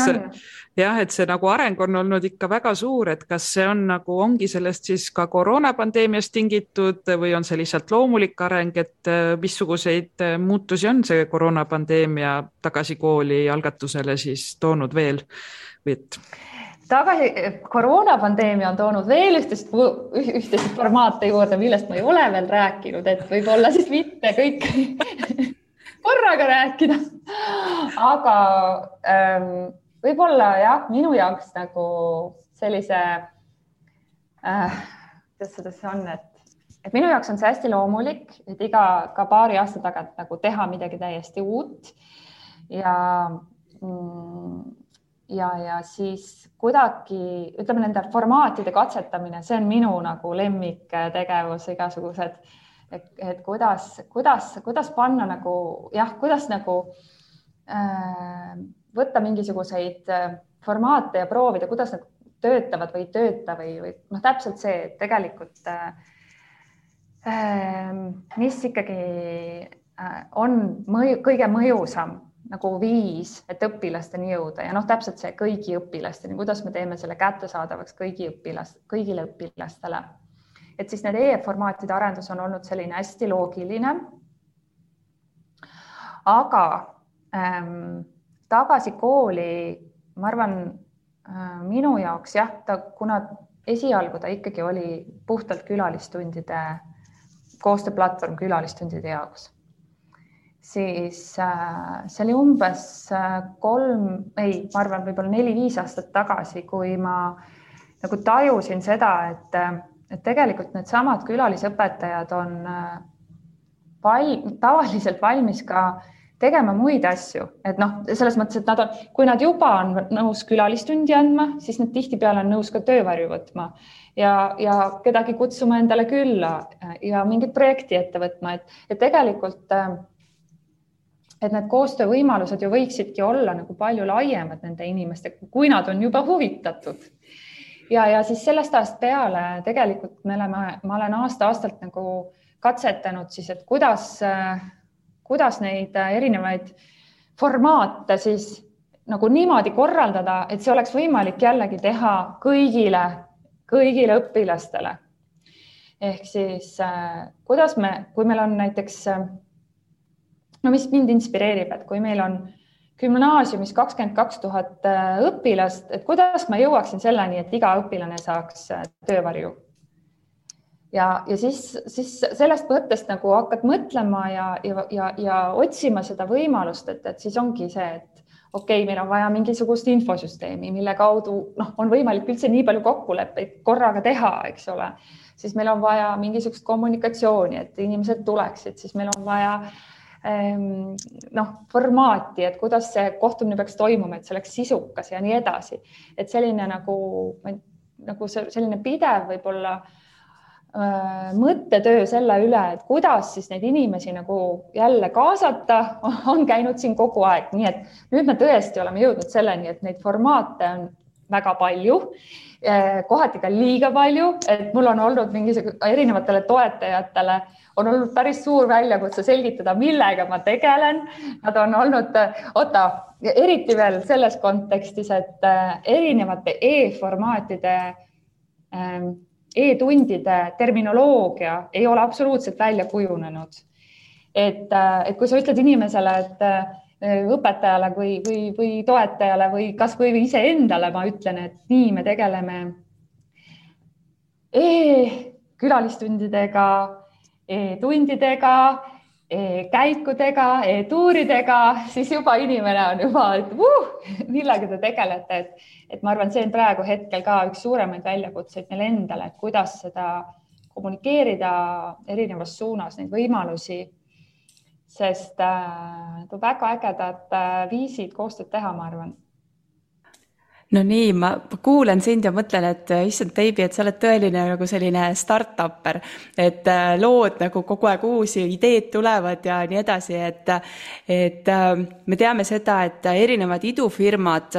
S2: jah, et see nagu areng on olnud ikka väga suur, et kas see on nagu, ongi sellest siis ka koroonapandeemiast tingitud või on see lihtsalt loomulik areng, et äh, missuguseid äh, muutusi on see koroonapandeemia tagasi kooli algatusele siis toonud veel või et?
S3: tagasi, koroonapandeemia on toonud veel ühtest, ühtesid formaate juurde, millest ma ei ole veel rääkinud, et võib-olla siis mitte kõik korraga rääkida. aga ähm, võib-olla jah, minu jaoks nagu sellise äh,, kuidas seda siis on, et, et minu jaoks on see hästi loomulik, et iga ka paari aasta tagant nagu teha midagi täiesti uut. Ja mm, ja, ja siis kuidagi ütleme, nende formaatide katsetamine, see on minu nagu lemmiktegevus, igasugused, et, et kuidas, kuidas, kuidas panna nagu jah, kuidas nagu äh, võtta mingisuguseid äh, formaate ja proovida, kuidas nad töötavad või ei tööta või, või noh, täpselt see, et tegelikult äh, mis ikkagi äh, on mõju, kõige mõjusam nagu viis, et õpilasteni jõuda ja noh, täpselt see kõigi õpilasteni, kuidas me teeme selle kättesaadavaks kõigi õpilast, kõigile õpilastele. et siis need e-formaatide arendus on olnud selline hästi loogiline aga ähm, tagasi kooli, ma arvan äh,, minu jaoks jah, ta, kuna esialgu ta ikkagi oli puhtalt külalistundide, koostööplatvorm külalistundide jaoks, siis äh, see oli umbes äh, kolm, ei, ma arvan, võib-olla neli-viis aastat tagasi, kui ma nagu tajusin seda, et, et tegelikult needsamad külalisõpetajad on äh, val, tavaliselt valmis ka äh, tegema muid asju, et noh, selles mõttes, et nad on, kui nad juba on nõus külalistundi andma, siis nad tihtipeale on nõus ka töövarju võtma ja, ja kedagi kutsuma endale külla ja mingit projekti ette võtma, et, et tegelikult et need koostöövõimalused ju võiksidki olla nagu palju laiemad nende inimestega, kui nad on juba huvitatud. ja, ja siis sellest ajast peale tegelikult me oleme, ma olen aasta-aastalt nagu katsetanud siis, et kuidas äh, kuidas neid äh, erinevaid formaate siis nagu niimoodi korraldada, et see oleks võimalik jällegi teha kõigile, kõigile õpilastele. ehk siis äh, kuidas me, kui meil on näiteks, äh, no mis mind inspireerib, et kui meil on gümnaasiumis kakskümmend kaks tuhat õpilast, et kuidas ma jõuaksin selleni, et iga õpilane saaks töövarju ja, ja siis, siis sellest mõttest nagu hakkad mõtlema ja, ja, ja, ja otsima seda võimalust, et, et siis ongi see, et okei okay,, meil on vaja mingisugust infosüsteemi, mille kaudu noh, on võimalik üldse nii palju kokkuleppeid korraga teha, eks ole, siis meil on vaja mingisugust kommunikatsiooni, et inimesed tuleksid, siis meil on vaja ehm, noh, formaati, et kuidas see kohtumine peaks toimuma, et see oleks sisukas ja nii edasi. et selline nagu, nagu selline pidev võib-olla Äh, mõttetöö selle üle, et kuidas siis neid inimesi nagu jälle kaasata, on käinud siin kogu aeg, nii et nüüd me tõesti oleme jõudnud selleni, et neid formaate on väga palju, äh, kohati ka liiga palju, et mul on olnud mingisugune erinevatele toetajatele on olnud päris suur väljakutse selgitada, millega ma tegelen. Nad on olnud, oota, eriti veel selles kontekstis, et äh, erinevate e-formaatide ähm, e-tundide terminoloogia ei ole absoluutselt välja kujunenud. et, äh, et kui sa ütled inimesele, et äh, õpetajale või, või, või toetajale või kasvõi iseendale ma ütlen, et nii me tegeleme e, e-tundidega e, käikudega e, tuuridega, siis juba inimene on juba, et uh, millega te tegelete, et et ma arvan, see on praegu hetkel ka üks suuremaid väljakutseid meile endale, et kuidas seda kommunikeerida erinevas suunas, neid võimalusi. sest äh, väga ägedad äh, viisid koostööd teha, ma arvan
S1: no nii, ma kuulan sind ja mõtlen, et äh, issand, Teibi, et sa oled tõeline nagu selline startupper, et äh, lood nagu kogu aeg uusi ideed tulevad ja nii edasi, et, et äh, me teame seda, et erinevad idufirmad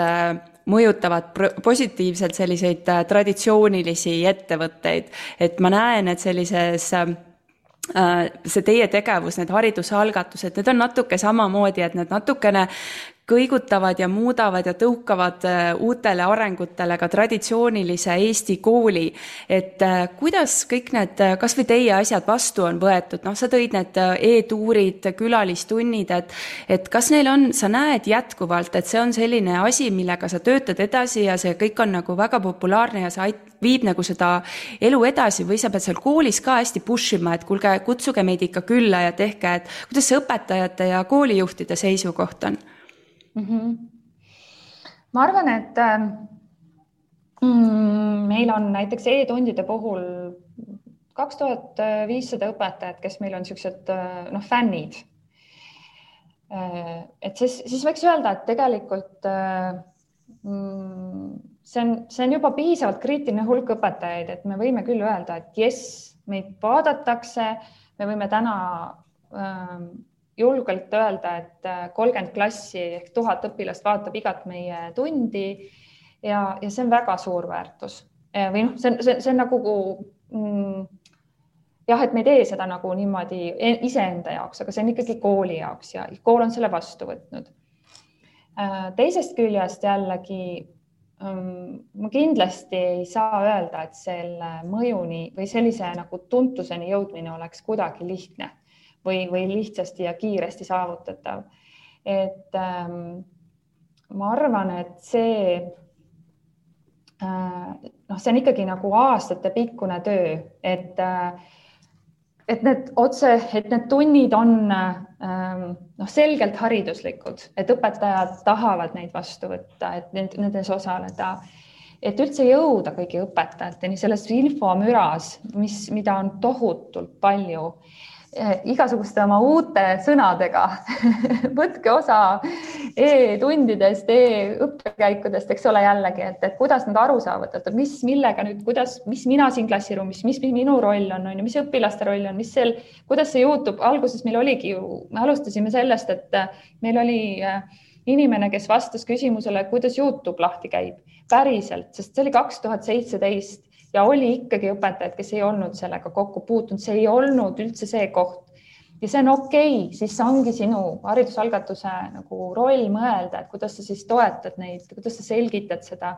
S1: mõjutavad positiivselt selliseid traditsioonilisi ettevõtteid, et ma näen, et sellises see teie tegevus, need haridusalgatused, need on natuke samamoodi, et need natukene kõigutavad ja muudavad ja tõukavad äh, uutele arengutele ka traditsioonilise Eesti kooli. et äh, kuidas kõik need, äh, kasvõi teie asjad vastu on võetud, noh, sa tõid need e-tuurid, külalistunnid, et et kas neil on, sa näed jätkuvalt, et see on selline asi, millega sa töötad edasi ja see kõik on nagu väga populaarne ja see ait-, viib nagu seda elu edasi või sa pead seal koolis ka hästi push ima, et kuulge, kutsuge meid ikka külla ja tehke, et kuidas see õpetajate ja koolijuhtide seisukoht on? Mm. -hmm.
S3: ma arvan, et ähm, mm, meil on näiteks e-tundide puhul kaks tuhat viissada õpetajat, kes meil on niisugused äh, noh, fännid. Äh, et siis, siis võiks öelda, et tegelikult äh, mm, see on, see on juba piisavalt kriitiline hulk õpetajaid, et me võime küll öelda, et jess, meid vaadatakse, me võime täna ähm, julgelt öelda, et äh, kolmkümmend klassi ehk tuhat õpilast vaatab igat meie tundi ja, ja see on väga suur väärtus või noh, see on, see, see on nagu mm, jah, et me ei tee seda nagu niimoodi e-, iseenda jaoks, aga see on ikkagi kooli jaoks ja kool on selle vastu võtnud. Äh, teisest küljest jällegi mm, ma kindlasti ei saa öelda, et selle mõjuni või sellise nagu tuntuseni jõudmine oleks kuidagi lihtne või, või lihtsasti ja kiiresti saavutatav. et ähm, ma arvan, et see äh, noh, see on ikkagi nagu aastatepikkune töö, et äh, et need otse, et need tunnid on ähm, noh, selgelt hariduslikud, et õpetajad tahavad neid vastu võtta, et nendes osaleda, et üldse jõuda kõigi õpetajateni selles infomüras, mis, mida on tohutult palju igasuguste oma uute sõnadega. Võtke osa e-tundidest e, e-õppekäikudest, eks ole, jällegi, et, et kuidas nad aru saavad, et mis, millega nüüd, kuidas, mis mina siin klassiruumis, mis minu roll on, on ju, mis õpilaste roll on, mis seal, kuidas see juhtub, alguses meil oligi ju, me alustasime sellest, et meil oli eh, inimene, kes vastas küsimusele, kuidas Youtube lahti käib, päriselt, sest see oli kaks tuhat seitseteist ja oli ikkagi õpetajaid, kes ei olnud sellega kokku puutunud, see ei olnud üldse see koht. ja see on okei. Okay,, siis see ongi sinu haridusalgatuse nagu roll mõelda, et kuidas sa siis toetad neid, kuidas sa selgitad seda,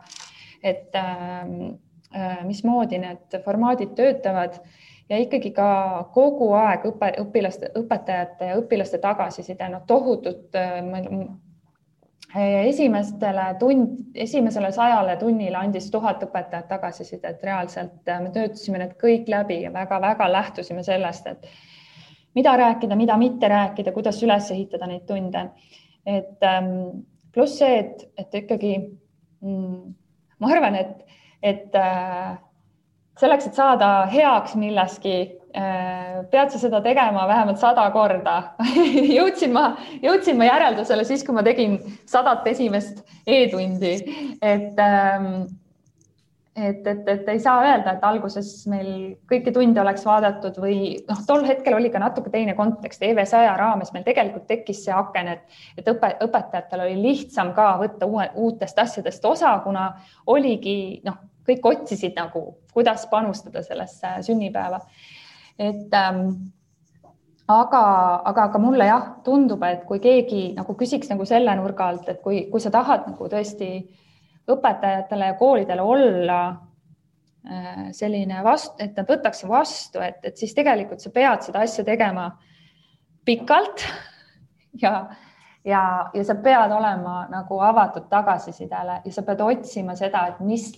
S3: et ähm, äh, mismoodi need formaadid töötavad. Ja ikkagi ka kogu aeg õpe, õpilaste, õpetajate ja õpilaste tagasiside, noh, tohutut äh, esimestele tund, esimesele sajale tunnile andis tuhat õpetajat tagasisidet reaalselt, me töötasime need kõik läbi ja väga-väga lähtusime sellest, et mida rääkida, mida mitte rääkida, kuidas üles ehitada neid tunde. et ähm, pluss see, et, et ikkagi mm, ma arvan, et, et äh, selleks, et saada heaks milleski Äh, pead sa seda tegema vähemalt sada korda. Jõudsin ma, jõudsin ma järeldusele siis, kui ma tegin sadat esimest e-tundi, et ähm, et, et, et ei saa öelda, et alguses meil kõiki tunde oleks vaadatud või noh, tol hetkel oli ka natuke teine kontekst, EV100 raames meil tegelikult tekkis see aken, et, et õpe, õpetajatel oli lihtsam ka võtta uue, uutest asjadest osa, kuna oligi noh, kõik otsisid nagu, kuidas panustada sellesse sünnipäeva et ähm, aga, aga, aga mulle jah, tundub, et kui keegi nagu küsiks nagu selle nurga alt, et kui, kui sa tahad nagu tõesti õpetajatele ja koolidele olla äh, selline vastu, et nad võtaks vastu, et, et siis tegelikult sa pead seda asja tegema pikalt ja, ja, ja sa pead olema nagu avatud tagasisidele ja sa pead otsima seda, et mis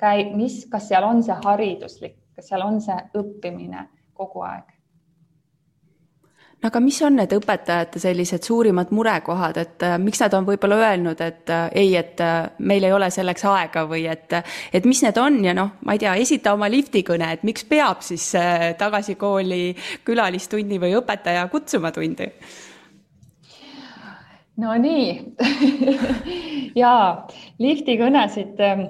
S3: käib, mis, kas seal on see hariduslik, kas seal on see õppimine kogu aeg.
S1: no aga mis on need õpetajate sellised suurimad murekohad, et äh, miks nad on võib-olla öelnud, et äh, ei, et äh, meil ei ole selleks aega või et, et mis need on ja noh, ma ei tea, esita oma liftikõne, et miks peab siis tagasi kooli külalistunni või õpetaja kutsuma tundi?
S3: no nii ja liftikõnesid äh,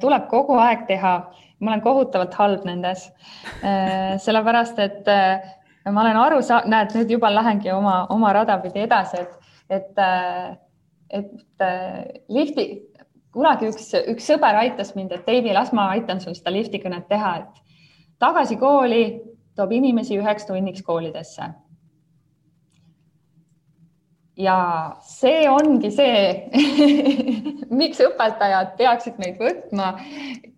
S3: tuleb kogu aeg teha ma olen kohutavalt halb nendes, äh, sellepärast et äh, ma olen aru saanud, näed, nüüd juba lähengi oma, oma rada pidi edasi, et, et, äh, et lifti, kunagi üks, üks sõber aitas mind, et Deivi, las ma aitan sul seda liftikõnet teha, et tagasi kooli toob inimesi üheks tunniks koolidesse ja see ongi see miks õpetajad peaksid meid võtma,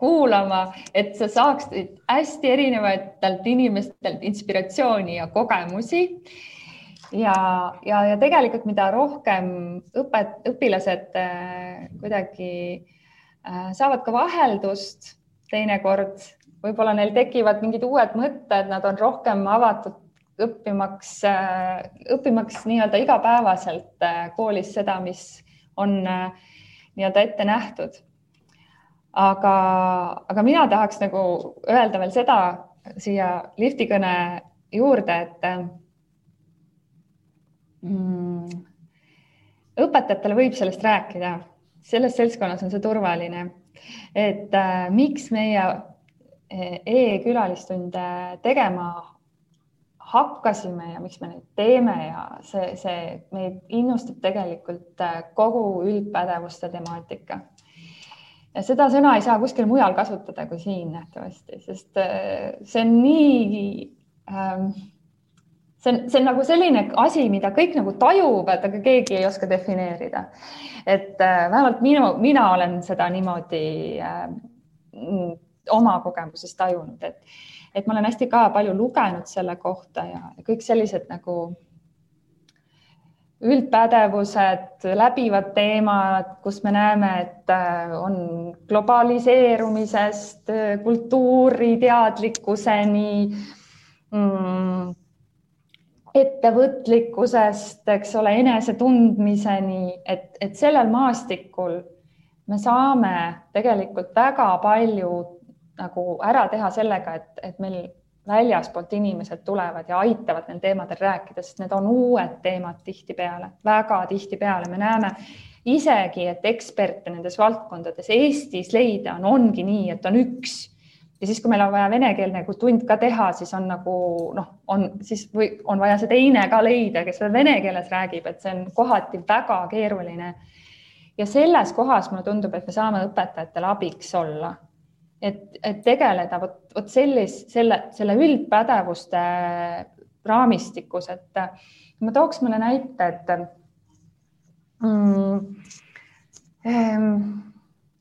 S3: kuulama, et sa saaksid hästi erinevatelt inimestelt inspiratsiooni ja kogemusi. ja, ja, ja tegelikult, mida rohkem õpet, õpilased äh, kuidagi äh, saavad ka vaheldust teinekord, võib-olla neil tekivad mingid uued mõtted, nad on rohkem avatud õppimaks, äh, õppimaks nii-öelda igapäevaselt äh, koolis seda, mis on äh, nii-öelda ette nähtud. aga, aga mina tahaks nagu öelda veel seda siia liftikõne juurde, et mm, õpetajatele võib sellest rääkida, selles seltskonnas on see turvaline, et äh, miks meie e-külalistunde tegema hakkasime ja miks me neid teeme ja see, see meid innustab tegelikult äh, kogu üldpädevuste temaatika. ja seda sõna ei saa kuskil mujal kasutada kui siin nähtavasti, sest äh, see on nii ähm, see on, see on nagu selline asi, mida kõik nagu tajuvad, aga keegi ei oska defineerida. et äh, vähemalt minu, mina olen seda niimoodi äh, oma kogemuses tajunud, et et ma olen hästi ka palju lugenud selle kohta ja kõik sellised nagu üldpädevused, läbivad teemad, kus me näeme, et äh, on globaliseerumisest kultuuri teadlikkuseni mm, ettevõtlikkusest, eks ole, enesetundmiseni, et, et sellel maastikul me saame tegelikult väga palju nagu ära teha sellega, et, et meil väljaspoolt inimesed tulevad ja aitavad neil teemadel rääkida, sest need on uued teemad tihtipeale, väga tihtipeale me näeme isegi, et eksperte nendes valdkondades Eestis leida on, ongi nii, et on üks ja siis, kui meil on vaja venekeelne nagu tund ka teha, siis on nagu noh, on siis või on vaja see teine ka leida, kes veel vene keeles räägib, et see on kohati väga keeruline. ja selles kohas mulle tundub, et me saame õpetajatele abiks olla. Et, et tegeleda vot, vot sellist, selle, selle üldpädevuste raamistikus, et ma tooks mõne näite, et mm, ehm,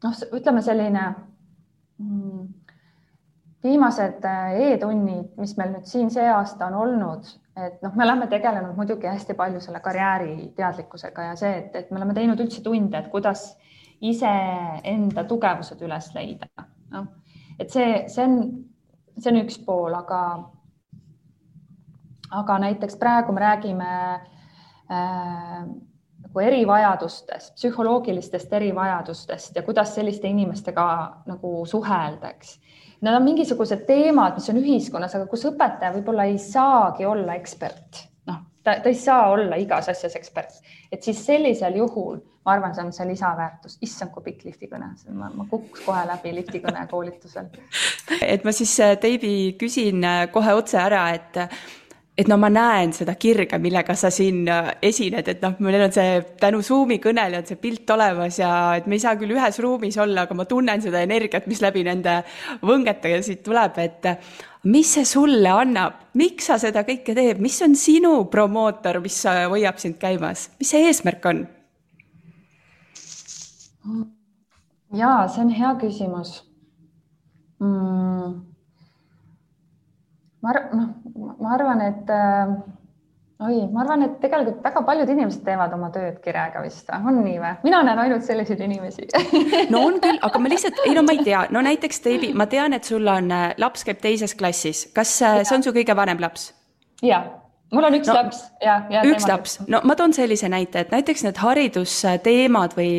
S3: noh, ütleme selline mm, viimased äh, e-tunnid, mis meil nüüd siin see aasta on olnud, et noh, me oleme tegelenud muidugi hästi palju selle karjääri teadlikkusega ja see, et, et me oleme teinud üldse tunde, et kuidas iseenda tugevused üles leida. Noh, et see, see on, see on üks pool, aga, aga näiteks praegu me räägime äh, nagu erivajadustest, psühholoogilistest erivajadustest ja kuidas selliste inimestega nagu suhelda, eks Need on mingisugused teemad, mis on ühiskonnas, aga kus õpetaja võib-olla ei saagi olla ekspert, noh, ta, ei saa olla igas asjas ekspert, et siis sellisel juhul ma arvan, see on see lisaväärtus, issand, kui pikk liftikõne, ma, ma kukkus kohe läbi liftikõne koolitusel.
S1: et ma siis, Deivi, küsin kohe otse ära, et et no ma näen seda kirge, millega sa siin äh, esined, et noh, meil on see tänu Zoomi kõnele on see pilt olemas ja et me ei saa küll ühes ruumis olla, aga ma tunnen seda energiat, mis läbi nende võngetega siit tuleb, et mis see sulle annab, miks sa seda kõike teed, mis on sinu promootor, mis hoiab sind käimas, mis see eesmärk on?
S3: Ja see on hea küsimus. Mm. Ma arvan, noh, ma arvan, et äh, oi, ma arvan, et tegelikult väga paljud inimesed teevad oma tööd kirega vist, on nii või? mina näen ainult selliseid inimesi.
S1: No on küll, aga ma lihtsalt, ei no ma ei tea, no näiteks Deivi, ma tean, et sul on äh, laps käib teises klassis, kas äh, see on su kõige vanem laps?
S3: ja mul on üks no, laps ja, ja.
S1: üks laps, no ma toon sellise näite, et näiteks need haridusteemad või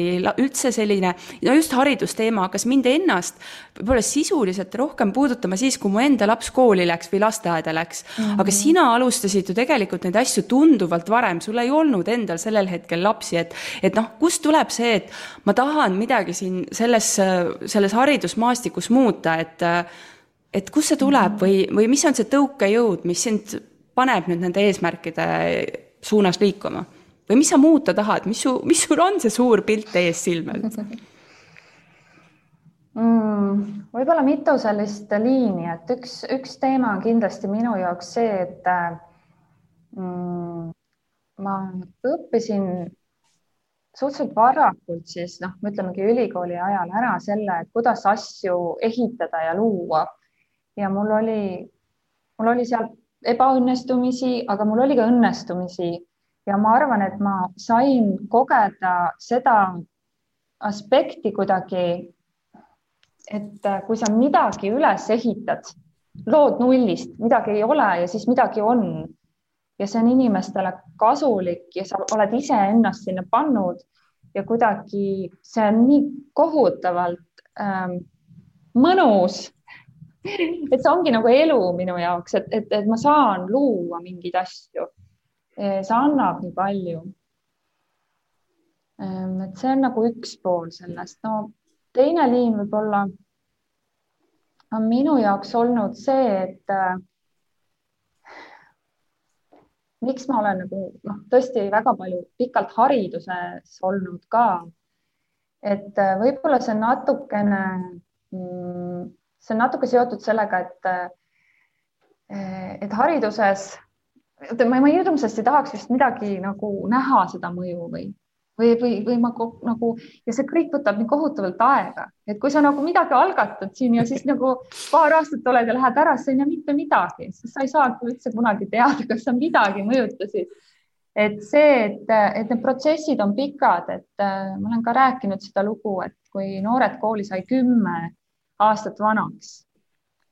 S1: üldse selline, no just haridusteema hakkas mind ennast võib-olla sisuliselt rohkem puudutama siis, kui mu enda laps kooli läks või lasteaeda läks mm. -hmm. aga sina alustasid ju tegelikult neid asju tunduvalt varem, sul ei olnud endal sellel hetkel lapsi, et, et noh, kust tuleb see, et ma tahan midagi siin selles, selles haridusmaastikus muuta, et et kust see tuleb mhm. või, või mis on see tõukejõud, mis sind paneb nüüd nende eesmärkide suunas liikuma? või mis sa muuta tahad, mis su, mis sul on see suur pilt ees silme ees
S3: mm,? võib-olla mitu sellist liini, et üks, üks teema on kindlasti minu jaoks see, et mm, ma õppisin suhteliselt varakult siis noh, ütlemegi ülikooli ajal ära selle, et kuidas asju ehitada ja luua. ja mul oli, mul oli seal ebaõnnestumisi, aga mul oli ka õnnestumisi. Ja ma arvan, et ma sain kogeda seda aspekti kuidagi, et kui sa midagi üles ehitad, lood nullist, midagi ei ole ja siis midagi on. Ja see on inimestele kasulik ja sa oled iseennast sinna pannud ja kuidagi see on nii kohutavalt ähm, mõnus et see ongi nagu elu minu jaoks, et, et, et ma saan luua mingeid asju. see annab nii palju. Ehm, et see on nagu üks pool sellest, no teine liin võib-olla on minu jaoks olnud see, et äh, miks ma olen nagu noh, tõesti väga palju pikalt hariduses olnud ka. et äh, võib-olla see natukene mm, see on natuke seotud sellega, et, et hariduses, ma, ma hirmsasti tahaks vist midagi nagu näha seda mõju või, või, või, või ma nagu ja see kõik võtab nii kohutavalt aega, et kui sa nagu midagi algatad siin ja siis nagu paar aastat oled ja lähed ära, siis ei näe mitte midagi, siis sa ei saagi üldse kunagi teada, kas sa midagi mõjutasid. et see, et, et need protsessid on pikad, et äh, ma olen ka rääkinud seda lugu, et kui noored kooli sai kümme aastat vanaks,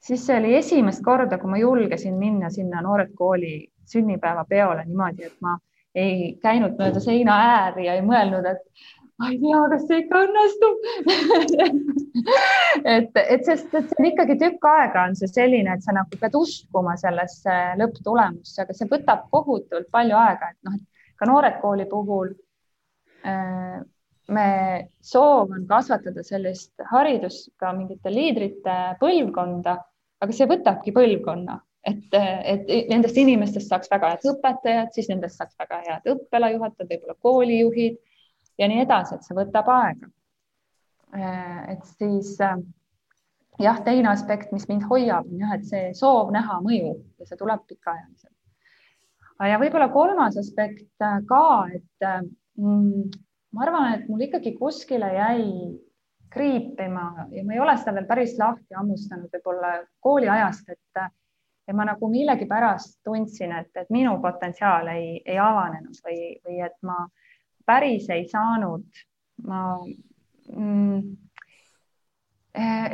S3: siis see oli esimest korda, kui ma julgesin minna sinna noored kooli sünnipäevapeole niimoodi, et ma ei käinud mööda seina ääri ja ei mõelnud, et ma ei tea, kas see ikka õnnestub? Et, et sest, et see on ikkagi tükk aega on see selline, et sa nagu pead uskuma sellesse lõpptulemusse, aga see võtab kohutavalt palju aega, et noh, et ka noored kooli puhul äh, me soov on kasvatada sellist haridust ka mingite liidrite põlvkonda, aga see võtabki põlvkonna et, et nendest inimestest saaks väga head õpetajad, siis nendest saaks väga head õppealajuhatajad, võib-olla koolijuhid ja nii edasi, et see võtab aega. et siis jah, teine aspekt, mis mind hoiab, on jah, et see soov näha mõju ja see tuleb pikaajaliselt. ja võib-olla kolmas aspekt ka, et mm, ma arvan, et mul ikkagi kuskile jäi kriipima ja ma ei ole seda veel päris lahti hammustanud, võib-olla kooliajast, et ja ma nagu millegipärast tundsin, et, et minu potentsiaal ei, ei avanenud või, või et ma päris ei saanud, ma mm,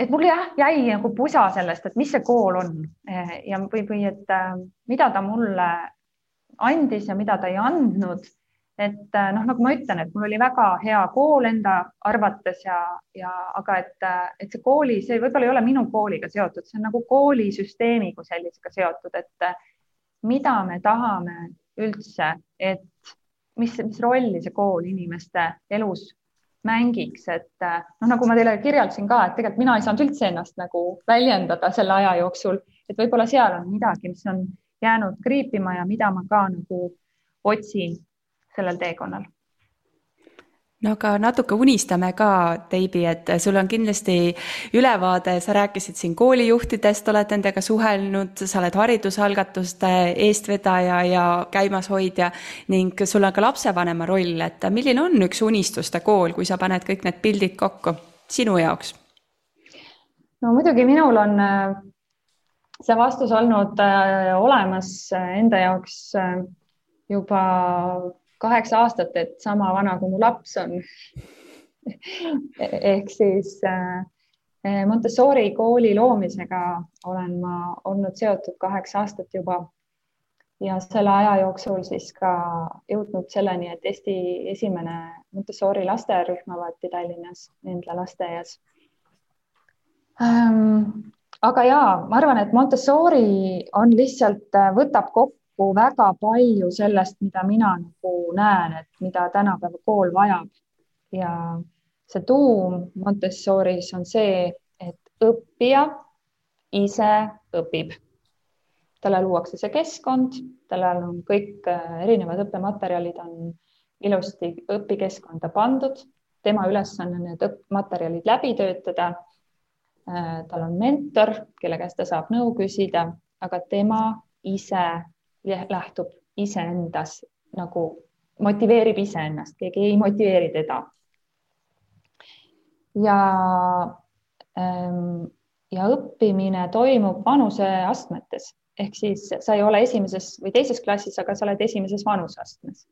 S3: et mul jah, jäi nagu pusa sellest, et mis see kool on ja, või, või et mida ta mulle andis ja mida ta ei andnud et äh, noh, nagu ma ütlen, et mul oli väga hea kool enda arvates ja, ja aga et, äh, et see kooli, see võib-olla ei ole minu kooliga seotud, see on nagu koolisüsteemi kui sellisega seotud, et äh, mida me tahame üldse, et mis, mis rolli see kool inimeste elus mängiks, et noh, nagu ma teile kirjeldasin ka, et tegelikult mina ei saanud üldse ennast nagu väljendada selle aja jooksul, et võib-olla seal on midagi, mis on jäänud kriipima ja mida ma ka nagu otsin sellel teekonnal
S1: no aga natuke unistame ka, Teibi, et sul on kindlasti ülevaade, sa rääkisid siin koolijuhtidest, oled nendega suhelnud, sa oled haridusalgatuste eestvedaja ja käimashoidja ning sul on ka lapsevanema roll, et milline on üks unistuste kool, kui sa paned kõik need pildid kokku sinu jaoks?
S3: no muidugi minul on äh, see vastus olnud äh, olemas äh, enda jaoks juba kaheksa aastat, et sama vana kui mu laps on ehk siis äh, Montessori kooli loomisega olen ma olnud seotud kaheksa aastat juba ja selle aja jooksul siis ka jõudnud selleni, et Eesti esimene Montessori lasteaiarühm avati Tallinnas Endla lasteaias ähm,. aga ja ma arvan, et Montessori on lihtsalt, äh, võtab kokku kokku väga palju sellest, mida mina nagu näen, et mida tänapäeva kool vajab. ja see tuum Montessoris on see, et õppija ise õpib. talle luuakse see keskkond, tal on kõik äh, erinevad õppematerjalid on ilusti õpikeskkonda pandud, tema ülesanne on need materjalid läbi töötada. Äh, tal on mentor, kelle käest ta saab nõu küsida, aga tema ise lähtub iseendas nagu motiveerib iseennast, keegi ei motiveeri teda. ja ähm, ja õppimine toimub vanuseastmetes ehk siis sa ei ole esimeses või teises klassis, aga sa oled esimeses vanuseastmes,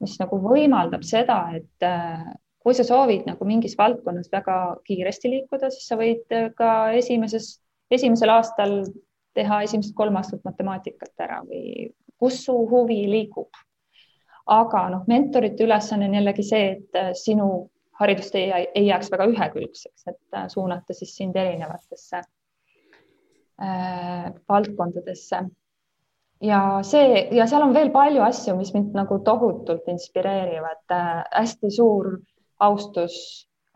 S3: mis nagu võimaldab seda, et äh, kui sa soovid nagu mingis valdkonnas väga kiiresti liikuda, siis sa võid ka esimeses, esimesel aastal teha esimesed kolm aastat matemaatikat ära või kus su huvi liigub. aga noh, mentorite ülesanne on jällegi see, et äh, sinu haridust ei, ei jääks väga ühekülgseks, et äh, suunata siis sind erinevatesse äh, valdkondadesse. ja see ja seal on veel palju asju, mis mind nagu tohutult inspireerivad äh,. hästi suur austus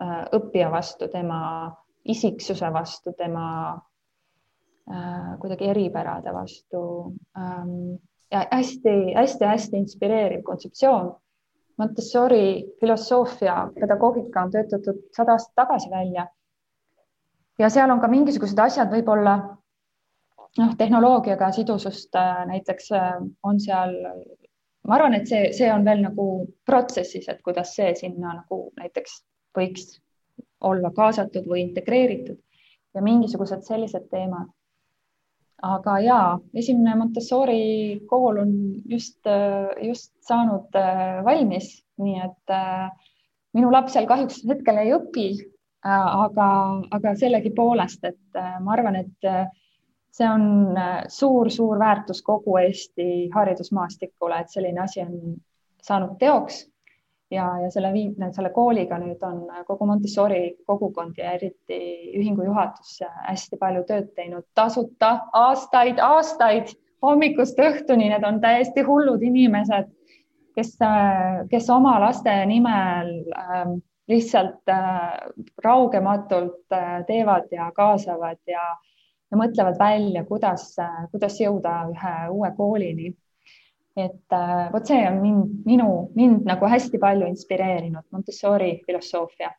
S3: äh, õppija vastu, tema isiksuse vastu, tema kuidagi eripärade vastu ähm, ja hästi-hästi-hästi inspireeriv kontseptsioon. Montessori filosoofia, pedagoogika on töötatud sada aastat tagasi välja. ja seal on ka mingisugused asjad võib-olla noh, tehnoloogiaga sidusust äh, näiteks äh, on seal ma arvan, et see, see on veel nagu protsessis, et kuidas see sinna nagu näiteks võiks olla kaasatud või integreeritud ja mingisugused sellised teemad. Aga ja esimene Montessori kool on just, just saanud äh, valmis, nii et äh, minu laps seal kahjuks hetkel ei õpi, äh, aga, aga sellegipoolest, et ma arvan, et see on suur-suur väärtus kogu Eesti haridusmaastikule, et selline asi on saanud teoks ja, ja selle viib, selle kooliga nüüd on kogu Montessori kogukond ja eriti ühingu juhatus hästi palju tööd teinud. Tasuta aastaid, aastaid hommikust õhtuni, need on täiesti hullud inimesed, kes, kes oma laste nimel äh, lihtsalt äh, raugematult äh, teevad ja kaasavad ja, ja mõtlevad välja, kuidas kuidas jõuda ühe uue koolini et äh, vot see on mind, minu, mind nagu hästi palju inspireerinud Montessori filosoofia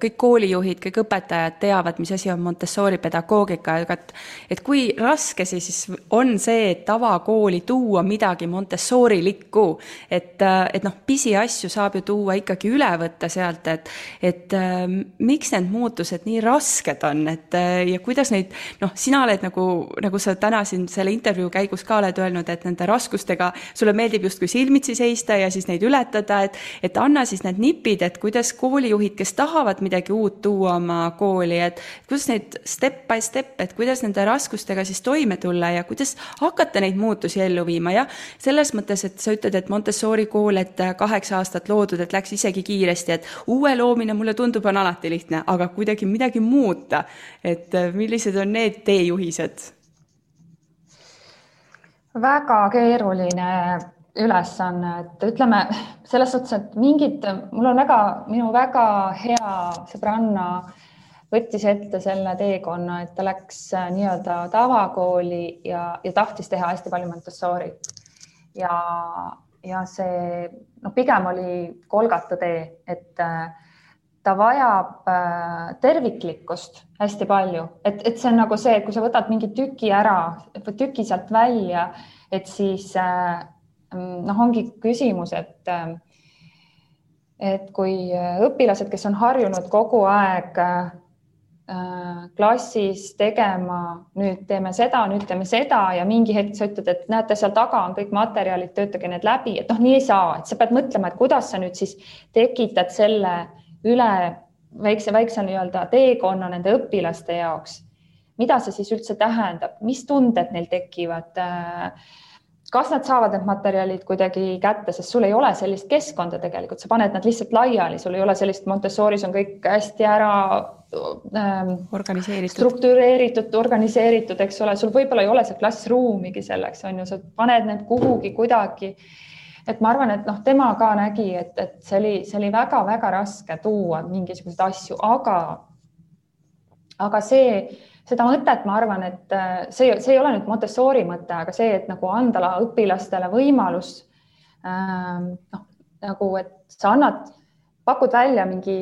S1: kõik koolijuhid, kõik õpetajad teavad, mis asi on Montessori pedagoogika, aga et, et kui raske see siis on see, et tavakooli tuua midagi Montessori-likku, et, et noh, pisiasju saab ju tuua ikkagi üle võtta sealt, et, et äh, miks need muutused nii rasked on, et äh, ja kuidas neid, noh, sina oled nagu, nagu sa täna siin selle intervjuu käigus ka oled öelnud, et nende raskustega sulle meeldib justkui silmitsi seista ja siis neid ületada, et, et anna siis need nipid, et kuidas koolijuhid, kes tahavad midagi uut tuua oma kooli, et kuidas neid step by step, et kuidas nende raskustega siis toime tulla ja kuidas hakata neid muutusi ellu viima, jah, selles mõttes, et sa ütled, et Montessori kool, et kaheksa aastat loodud, et läks isegi kiiresti, et uue loomine mulle tundub, on alati lihtne, aga kuidagi midagi muuta, et millised on need teejuhised?
S3: väga keeruline ülesanne, et ütleme selles suhtes, et mingid, mul on väga, minu väga hea sõbranna võttis ette selle teekonna, et ta läks äh, nii-öelda tavakooli ja, ja tahtis teha hästi palju Montessorit. ja, ja see noh, pigem oli kolgata tee, et äh, ta vajab äh, terviklikkust hästi palju, et, et see on nagu see, et kui sa võtad mingi tüki ära tüki sealt välja, et siis Mm, noh, ongi küsimus, et äh, et kui õpilased, kes on harjunud kogu aeg äh, klassis tegema, nüüd teeme seda, nüüd teeme seda ja mingi hetk sa ütled, et näete, seal taga on kõik materjalid, töötage need läbi, et noh, nii ei saa, et sa pead mõtlema, et kuidas sa nüüd siis tekitad selle üle väikse, väikse nii-öelda teekonna nende õpilaste jaoks. mida see siis üldse tähendab, mis tunded neil tekivad äh, kas nad saavad need materjalid kuidagi kätte, sest sul ei ole sellist keskkonda tegelikult, sa paned nad lihtsalt laiali, sul ei ole sellist Montessoris on kõik hästi ära ähm,
S1: organiseeritud,
S3: struktureeritud, organiseeritud, eks ole, sul võib-olla ei ole seal klassiruumigi selleks, on ju, sa paned need kuhugi kuidagi. et ma arvan, et noh, tema ka nägi, et, et see oli, see oli väga-väga raske tuua mingisuguseid asju, aga, aga see seda mõtet ma arvan, et äh, see, see ei ole nüüd Montessori mõte, aga see, et nagu anda õpilastele võimalus ähm, noh, nagu, et sa annad, pakud välja mingi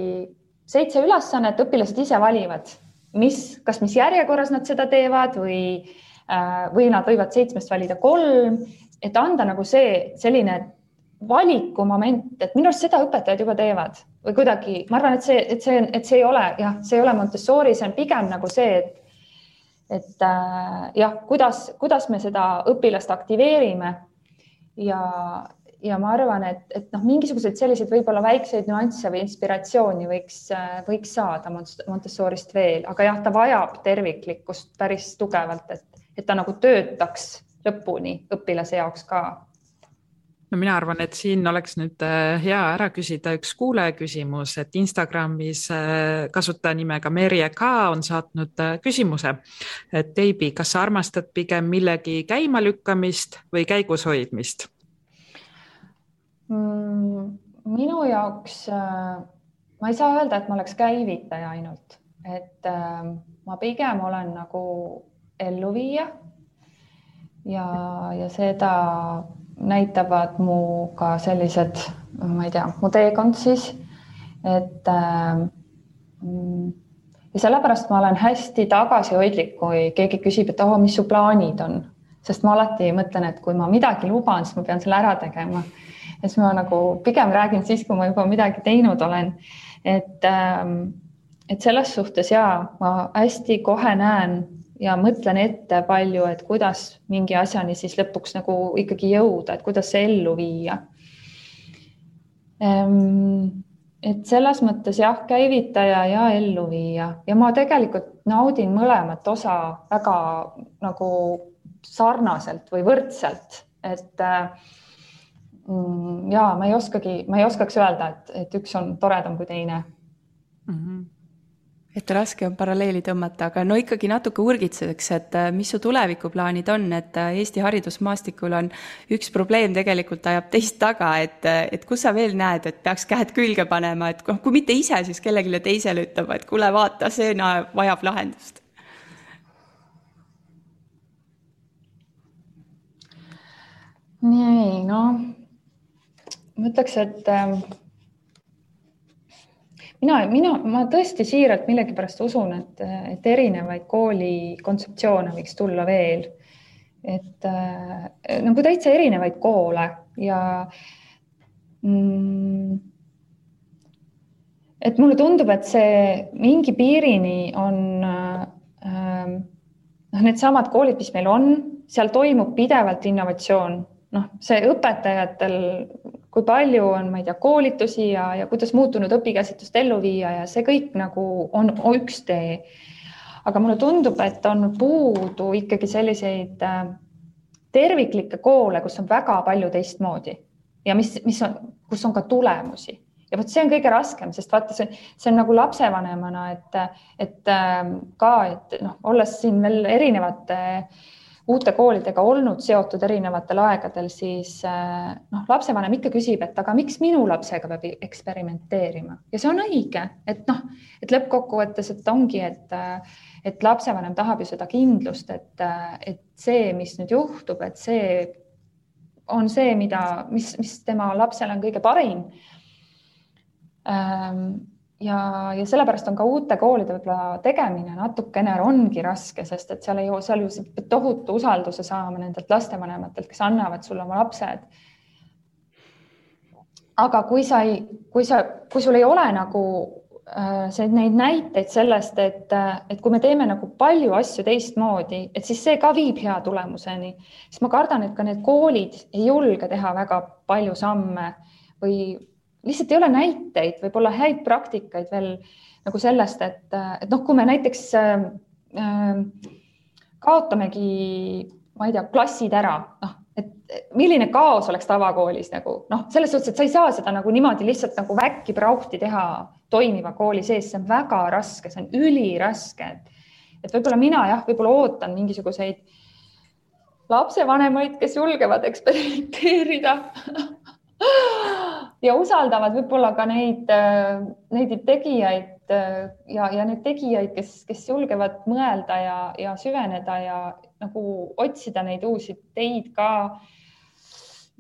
S3: seitse ülesannet, õpilased ise valivad, mis, kas, mis järjekorras nad seda teevad või, äh, või nad võivad seitsmest valida kolm, et anda nagu see selline valikumoment, et minu arust seda õpetajad juba teevad või kuidagi, ma arvan, et see, et see, et see ei ole jah, see ei ole Montessori, see on pigem nagu see, et et äh, jah, kuidas, kuidas me seda õpilast aktiveerime. Ja, ja ma arvan, et, et noh, mingisuguseid selliseid võib-olla väikseid nüansse või inspiratsiooni võiks, äh, võiks saada Montessorist veel, aga jah, ta vajab terviklikkust päris tugevalt, et, et ta nagu töötaks lõpuni õpilase jaoks ka
S2: no mina arvan, et siin oleks nüüd äh, hea ära küsida üks kuulaja küsimus, et Instagramis äh, kasutaja nimega Merje K on saatnud äh, küsimuse. et Teibi, kas sa armastad pigem millegi käimalükkamist või käigus hoidmist
S3: mm,? minu jaoks, ma ei saa öelda, et ma oleks käivitaja ainult, et ma pigem olen nagu elluviija ja, ja seda näitavad mu ka sellised, ma ei tea, mu teekond siis, et äh, ja sellepärast ma olen hästi tagasihoidlik, kui keegi küsib, et oh, mis su plaanid on, sest ma alati mõtlen, et kui ma midagi luban, siis ma pean selle ära tegema. ja siis ma nagu pigem räägin siis, kui ma juba midagi teinud olen. et, ähm, et selles suhtes ja ma hästi kohe näen ja mõtlen ette palju, et kuidas mingi asjani siis lõpuks nagu ikkagi jõuda, et kuidas see ellu viia. Ehm, et selles mõttes jah, käivitaja ja elluviija ja ma tegelikult naudin mõlemat osa väga nagu sarnaselt või võrdselt, et mm, ja ma ei oskagi, ma ei oskaks öelda, et, et üks on toredam kui teine mm.
S1: -hmm et raske on paralleeli tõmmata, aga no ikkagi natuke urgitseks, et äh, mis su tulevikuplaanid on, et äh, Eesti haridusmaastikul on üks probleem tegelikult ajab teist taga, et, äh, et kus sa veel näed, et peaks käed külge panema, et kui mitte ise, siis kellelegi teisele ütlema, et kuule, vaata, see no, vajab lahendust.
S3: nii, noh, ma ütleks, et äh, mina, mina, ma tõesti siiralt millegipärast usun, et, et erinevaid kooli kontseptsioone võiks tulla veel. et äh, nagu täitsa erinevaid koole ja mm, et mulle tundub, et see mingi piirini on äh, noh, needsamad koolid, mis meil on, seal toimub pidevalt innovatsioon, noh, see õpetajatel kui palju on, ma ei tea, koolitusi ja, ja kuidas muutunud õpikäsitlust ellu viia ja see kõik nagu on üks tee. aga mulle tundub, et on puudu ikkagi selliseid äh, terviklikke koole, kus on väga palju teistmoodi ja mis, mis on, kus on ka tulemusi ja vot see on kõige raskem, sest vaata, see, see on nagu lapsevanemana, et, et äh, ka, et noh, olles siin veel erinevate äh, uute koolidega olnud seotud erinevatel aegadel, siis äh, noh, lapsevanem ikka küsib, et aga miks minu lapsega peab eksperimenteerima? Ja see on õige, et noh, et lõppkokkuvõttes, et ongi, et, äh, et lapsevanem tahab ju seda kindlust, et, äh, et see, mis nüüd juhtub, et see on see, mida, mis, mis tema lapsele on kõige parim. Ähm, ja, ja sellepärast on ka uute koolide võib-olla tegemine natukene ongi raske, sest et seal ei, seal ju tohutu usalduse saama nendelt lastevanematelt, kes annavad sulle oma lapsed. aga kui sa ei, kui sa, kui sul ei ole nagu äh, see, neid näiteid sellest, et, et kui me teeme nagu palju asju teistmoodi, et siis see ka viib hea tulemuseni, siis ma kardan, et ka need koolid ei julge teha väga palju samme või lihtsalt ei ole näiteid, võib-olla häid praktikaid veel nagu sellest, et, et noh, kui me näiteks äh, kaotamegi, ma ei tea, klassid ära, noh, et milline kaos oleks tavakoolis nagu noh, selles suhtes, et sa ei saa seda nagu niimoodi lihtsalt nagu väkki prauhti teha toimiva kooli sees, see on väga raske, see on üliraske. et võib-olla mina jah, võib-olla ootan mingisuguseid lapsevanemaid, kes julgevad eksperimenteerida ja usaldavad võib-olla ka neid, äh, neid tegijaid äh, ja, ja neid tegijaid, kes, kes julgevad mõelda ja, ja süveneda ja nagu otsida neid uusi teid ka.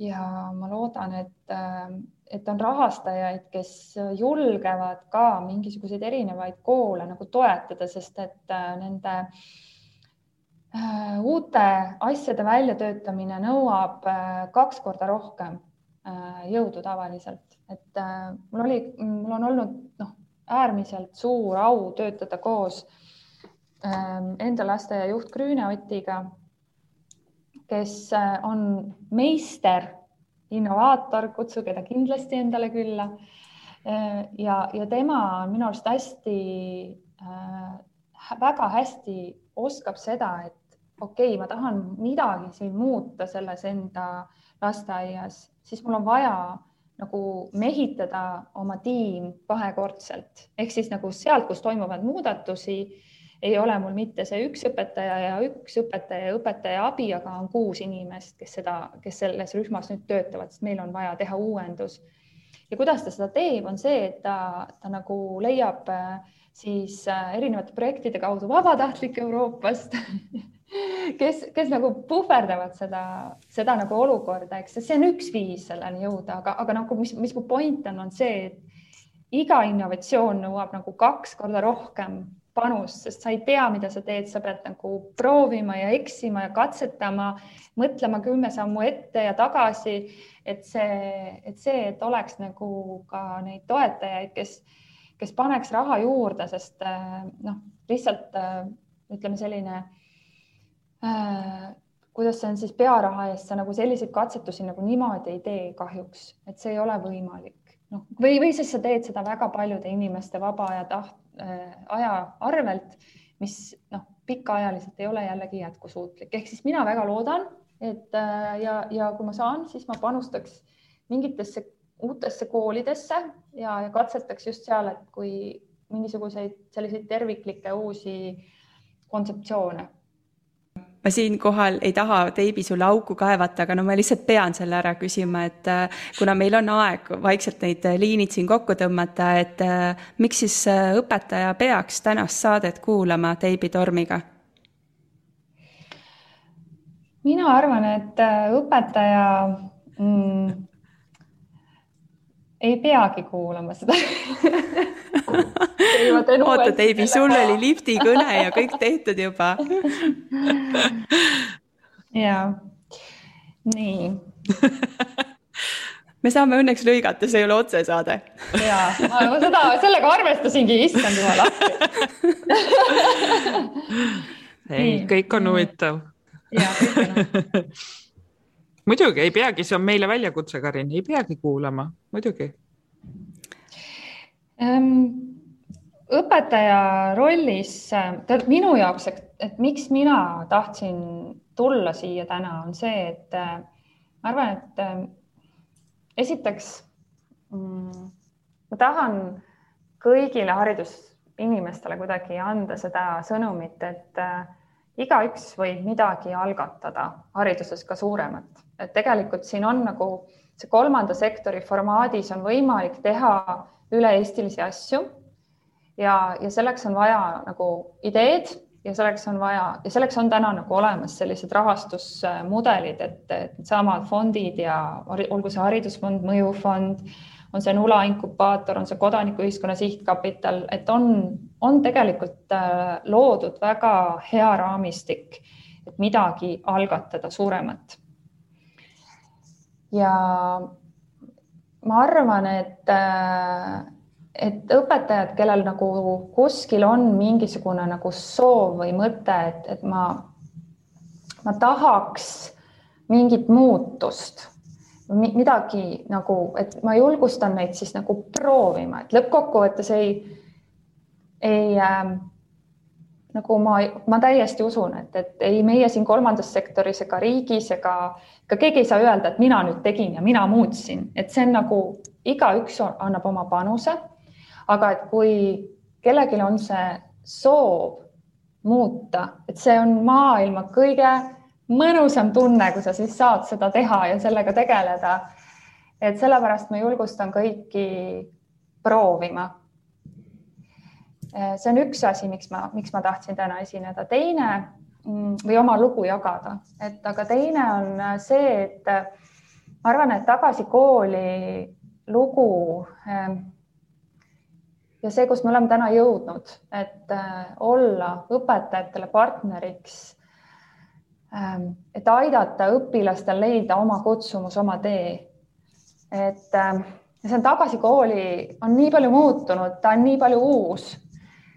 S3: ja ma loodan, et, äh, et on rahastajaid, kes julgevad ka mingisuguseid erinevaid koole nagu toetada, sest et nende uute asjade väljatöötamine nõuab kaks korda rohkem jõudu tavaliselt, et äh, mul oli, mul on olnud noh, äärmiselt suur au töötada koos ähm, enda lasteaia juht Grüne Otiga, kes äh, on meister, innovaator, kutsuge ta kindlasti endale külla. ja, ja tema on minu arust hästi äh,, väga hästi oskab seda, et okei okay,, ma tahan midagi siin muuta selles enda lasteaias siis mul on vaja nagu mehitada oma tiim kahekordselt ehk siis nagu sealt, kus toimuvad muudatusi, ei ole mul mitte see üks õpetaja ja üks õpetaja ja õpetaja abi, aga on kuus inimest, kes seda, kes selles rühmas nüüd töötavad, sest meil on vaja teha uuendus. ja kuidas ta seda teeb, on see, et ta, ta nagu leiab äh, siis äh, erinevate projektide kaudu vabatahtlikke Euroopast kes, kes nagu puhverdavad seda, seda nagu olukorda, eks see on üks viis selleni jõuda, aga, aga nagu mis, mis mu point on, on see, et iga innovatsioon nõuab nagu kaks korda rohkem panus, sest sa ei tea, mida sa teed, sa pead nagu proovima ja eksima ja katsetama, mõtlema kümme sammu ette ja tagasi, et see, et see, et oleks nagu ka neid toetajaid, kes, kes paneks raha juurde, sest noh, lihtsalt ütleme selline kuidas see on siis pearaha eest, sa nagu selliseid katsetusi nagu niimoodi ei tee kahjuks, et see ei ole võimalik. noh, või, või siis sa teed seda väga paljude inimeste vaba aja taht äh,, aja arvelt, mis noh, pikaajaliselt ei ole jällegi jätkusuutlik, ehk siis mina väga loodan, et äh, ja, ja kui ma saan, siis ma panustaks mingitesse uutesse koolidesse ja, ja katsetaks just seal, et kui mingisuguseid selliseid terviklikke uusi kontseptsioone
S1: ma siinkohal ei taha Teibi sulle auku kaevata, aga no ma lihtsalt pean selle ära küsima, et äh, kuna meil on aeg vaikselt neid äh, liinid siin kokku tõmmata, et äh, miks siis õpetaja peaks tänast saadet kuulama Teibi tormiga?
S3: mina arvan, et õpetaja mm, ei peagi kuulama seda.
S1: Oota, Deivi, sul oli lifti kõne ja kõik tehtud juba.
S3: ja, nii.
S1: Me saame õnneks lõigata, see ei ole otsesaade.
S3: ja, ma seda, sellega arvestasingi, issand jumal appi
S2: ei, kõik on huvitav.
S3: ja, kõik on huvitav
S2: muidugi ei peagi, see on meile väljakutse, Karin, ei peagi kuulama, muidugi
S3: ähm,. õpetaja rollis, tead minu jaoks, et miks mina tahtsin tulla siia täna, on see, et äh, ma arvan, et äh, esiteks mm, ma tahan kõigile haridusinimestele kuidagi anda seda sõnumit, et äh, igaüks võib midagi algatada hariduses ka suuremat, et tegelikult siin on nagu see kolmanda sektori formaadis on võimalik teha üle-eestilisi asju. ja, ja selleks on vaja nagu ideed ja selleks on vaja ja selleks on täna nagu olemas sellised rahastusmudelid, et, et needsamad fondid ja olgu see haridusfond, mõjufond, on see Nula inkubaator, on see kodanikuühiskonna sihtkapital, et on, on tegelikult äh, loodud väga hea raamistik, et midagi algatada suuremat ja ma arvan, et, äh, et õpetajad, kellel nagu kuskil on mingisugune nagu soov või mõte, et, et ma, ma tahaks mingit muutust, midagi nagu, et ma julgustan neid siis nagu proovima, et lõppkokkuvõttes ei, ei äh, nagu ma, ma täiesti usun, et, et ei meie siin kolmandas sektoris ega riigis ega ka keegi ei saa öelda, et mina nüüd tegin ja mina muutsin, et see on nagu igaüks annab oma panuse. aga et kui kellelgi on see soov muuta, et see on maailma kõige mõnusam tunne, kui sa siis saad seda teha ja sellega tegeleda. et sellepärast ma julgustan kõiki proovima see on üks asi, miks ma, miks ma tahtsin täna esineda. teine mm, või oma lugu jagada, et aga teine on eh, see, et eh, ma arvan, et tagasi kooli lugu ja see, kus me oleme täna jõudnud, et olla õpetajatele partneriks, et aidata õpilastel leida oma kutsumus, oma tee. et see on tagasi kooli, on nii palju muutunud, ta on nii palju uus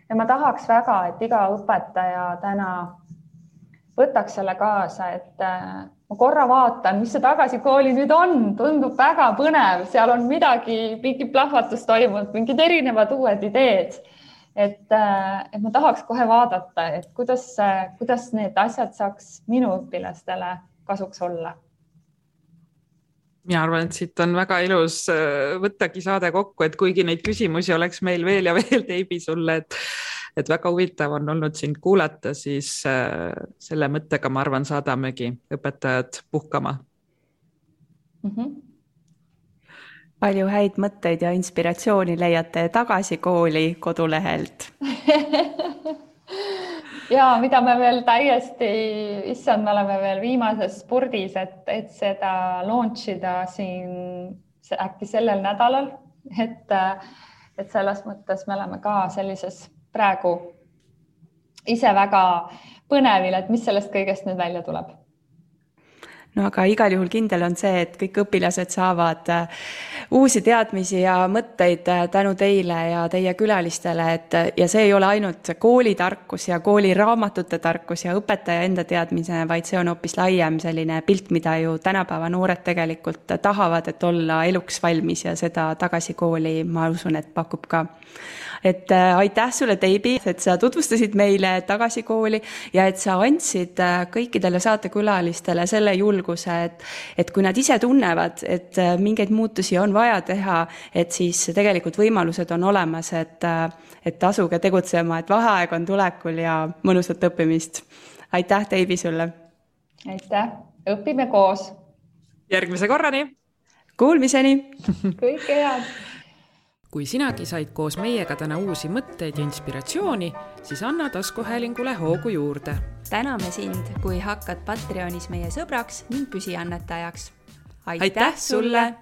S3: ja ma tahaks väga, et iga õpetaja täna võtaks selle kaasa, et äh, ma korra vaatan, mis see tagasikooli nüüd on, tundub väga põnev, seal on midagi, mingi plahvatus toimunud, mingid erinevad uued ideed. et, äh, et ma tahaks kohe vaadata, et kuidas, kuidas need asjad saaks minu õpilastele kasuks olla
S2: mina arvan, et siit on väga ilus äh, võttagi saade kokku, et kuigi neid küsimusi oleks meil veel ja veel, Teibi sulle, et et väga huvitav on olnud sind kuulata, siis äh, selle mõttega, ma arvan, saadamegi õpetajad puhkama
S1: mm. -hmm palju häid mõtteid ja inspiratsiooni leiate tagasi kooli kodulehelt
S3: ja mida me veel täiesti, issand, me oleme veel viimases spurdis, et, et seda launch ida siin äkki sellel nädalal, et, et selles mõttes me oleme ka sellises praegu ise väga põnevil, et mis sellest kõigest nüüd välja tuleb
S1: no aga igal juhul kindel on see, et kõik õpilased saavad äh, uusi teadmisi ja mõtteid äh, tänu teile ja teie külalistele, et ja see ei ole ainult koolitarkus ja kooliraamatute tarkus ja õpetaja enda teadmine, vaid see on hoopis laiem selline pilt, mida ju tänapäeva noored tegelikult tahavad, et olla eluks valmis ja seda tagasi kooli, ma usun, et pakub ka et äh, aitäh sulle, Teibi, et sa tutvustasid meile tagasi kooli ja et sa andsid äh, kõikidele saatekülalistele selle julguse, et, et kui nad ise tunnevad, et äh, mingeid muutusi on vaja teha, et siis tegelikult võimalused on olemas, et, et asuge tegutsema, et vaheaeg on tulekul ja mõnusat õppimist. aitäh, Teibi, sulle!
S3: aitäh, õpime koos!
S2: järgmise korrani!
S1: Kuulmiseni!
S3: kõike head!
S2: Kui sinagi said koos meiega täna uusi mõtteid ja inspiratsiooni, siis anna taskuhäälingule hoogu juurde.
S1: täname sind, kui hakkad Patreonis meie sõbraks ning püsiannetajaks.
S2: aitäh sulle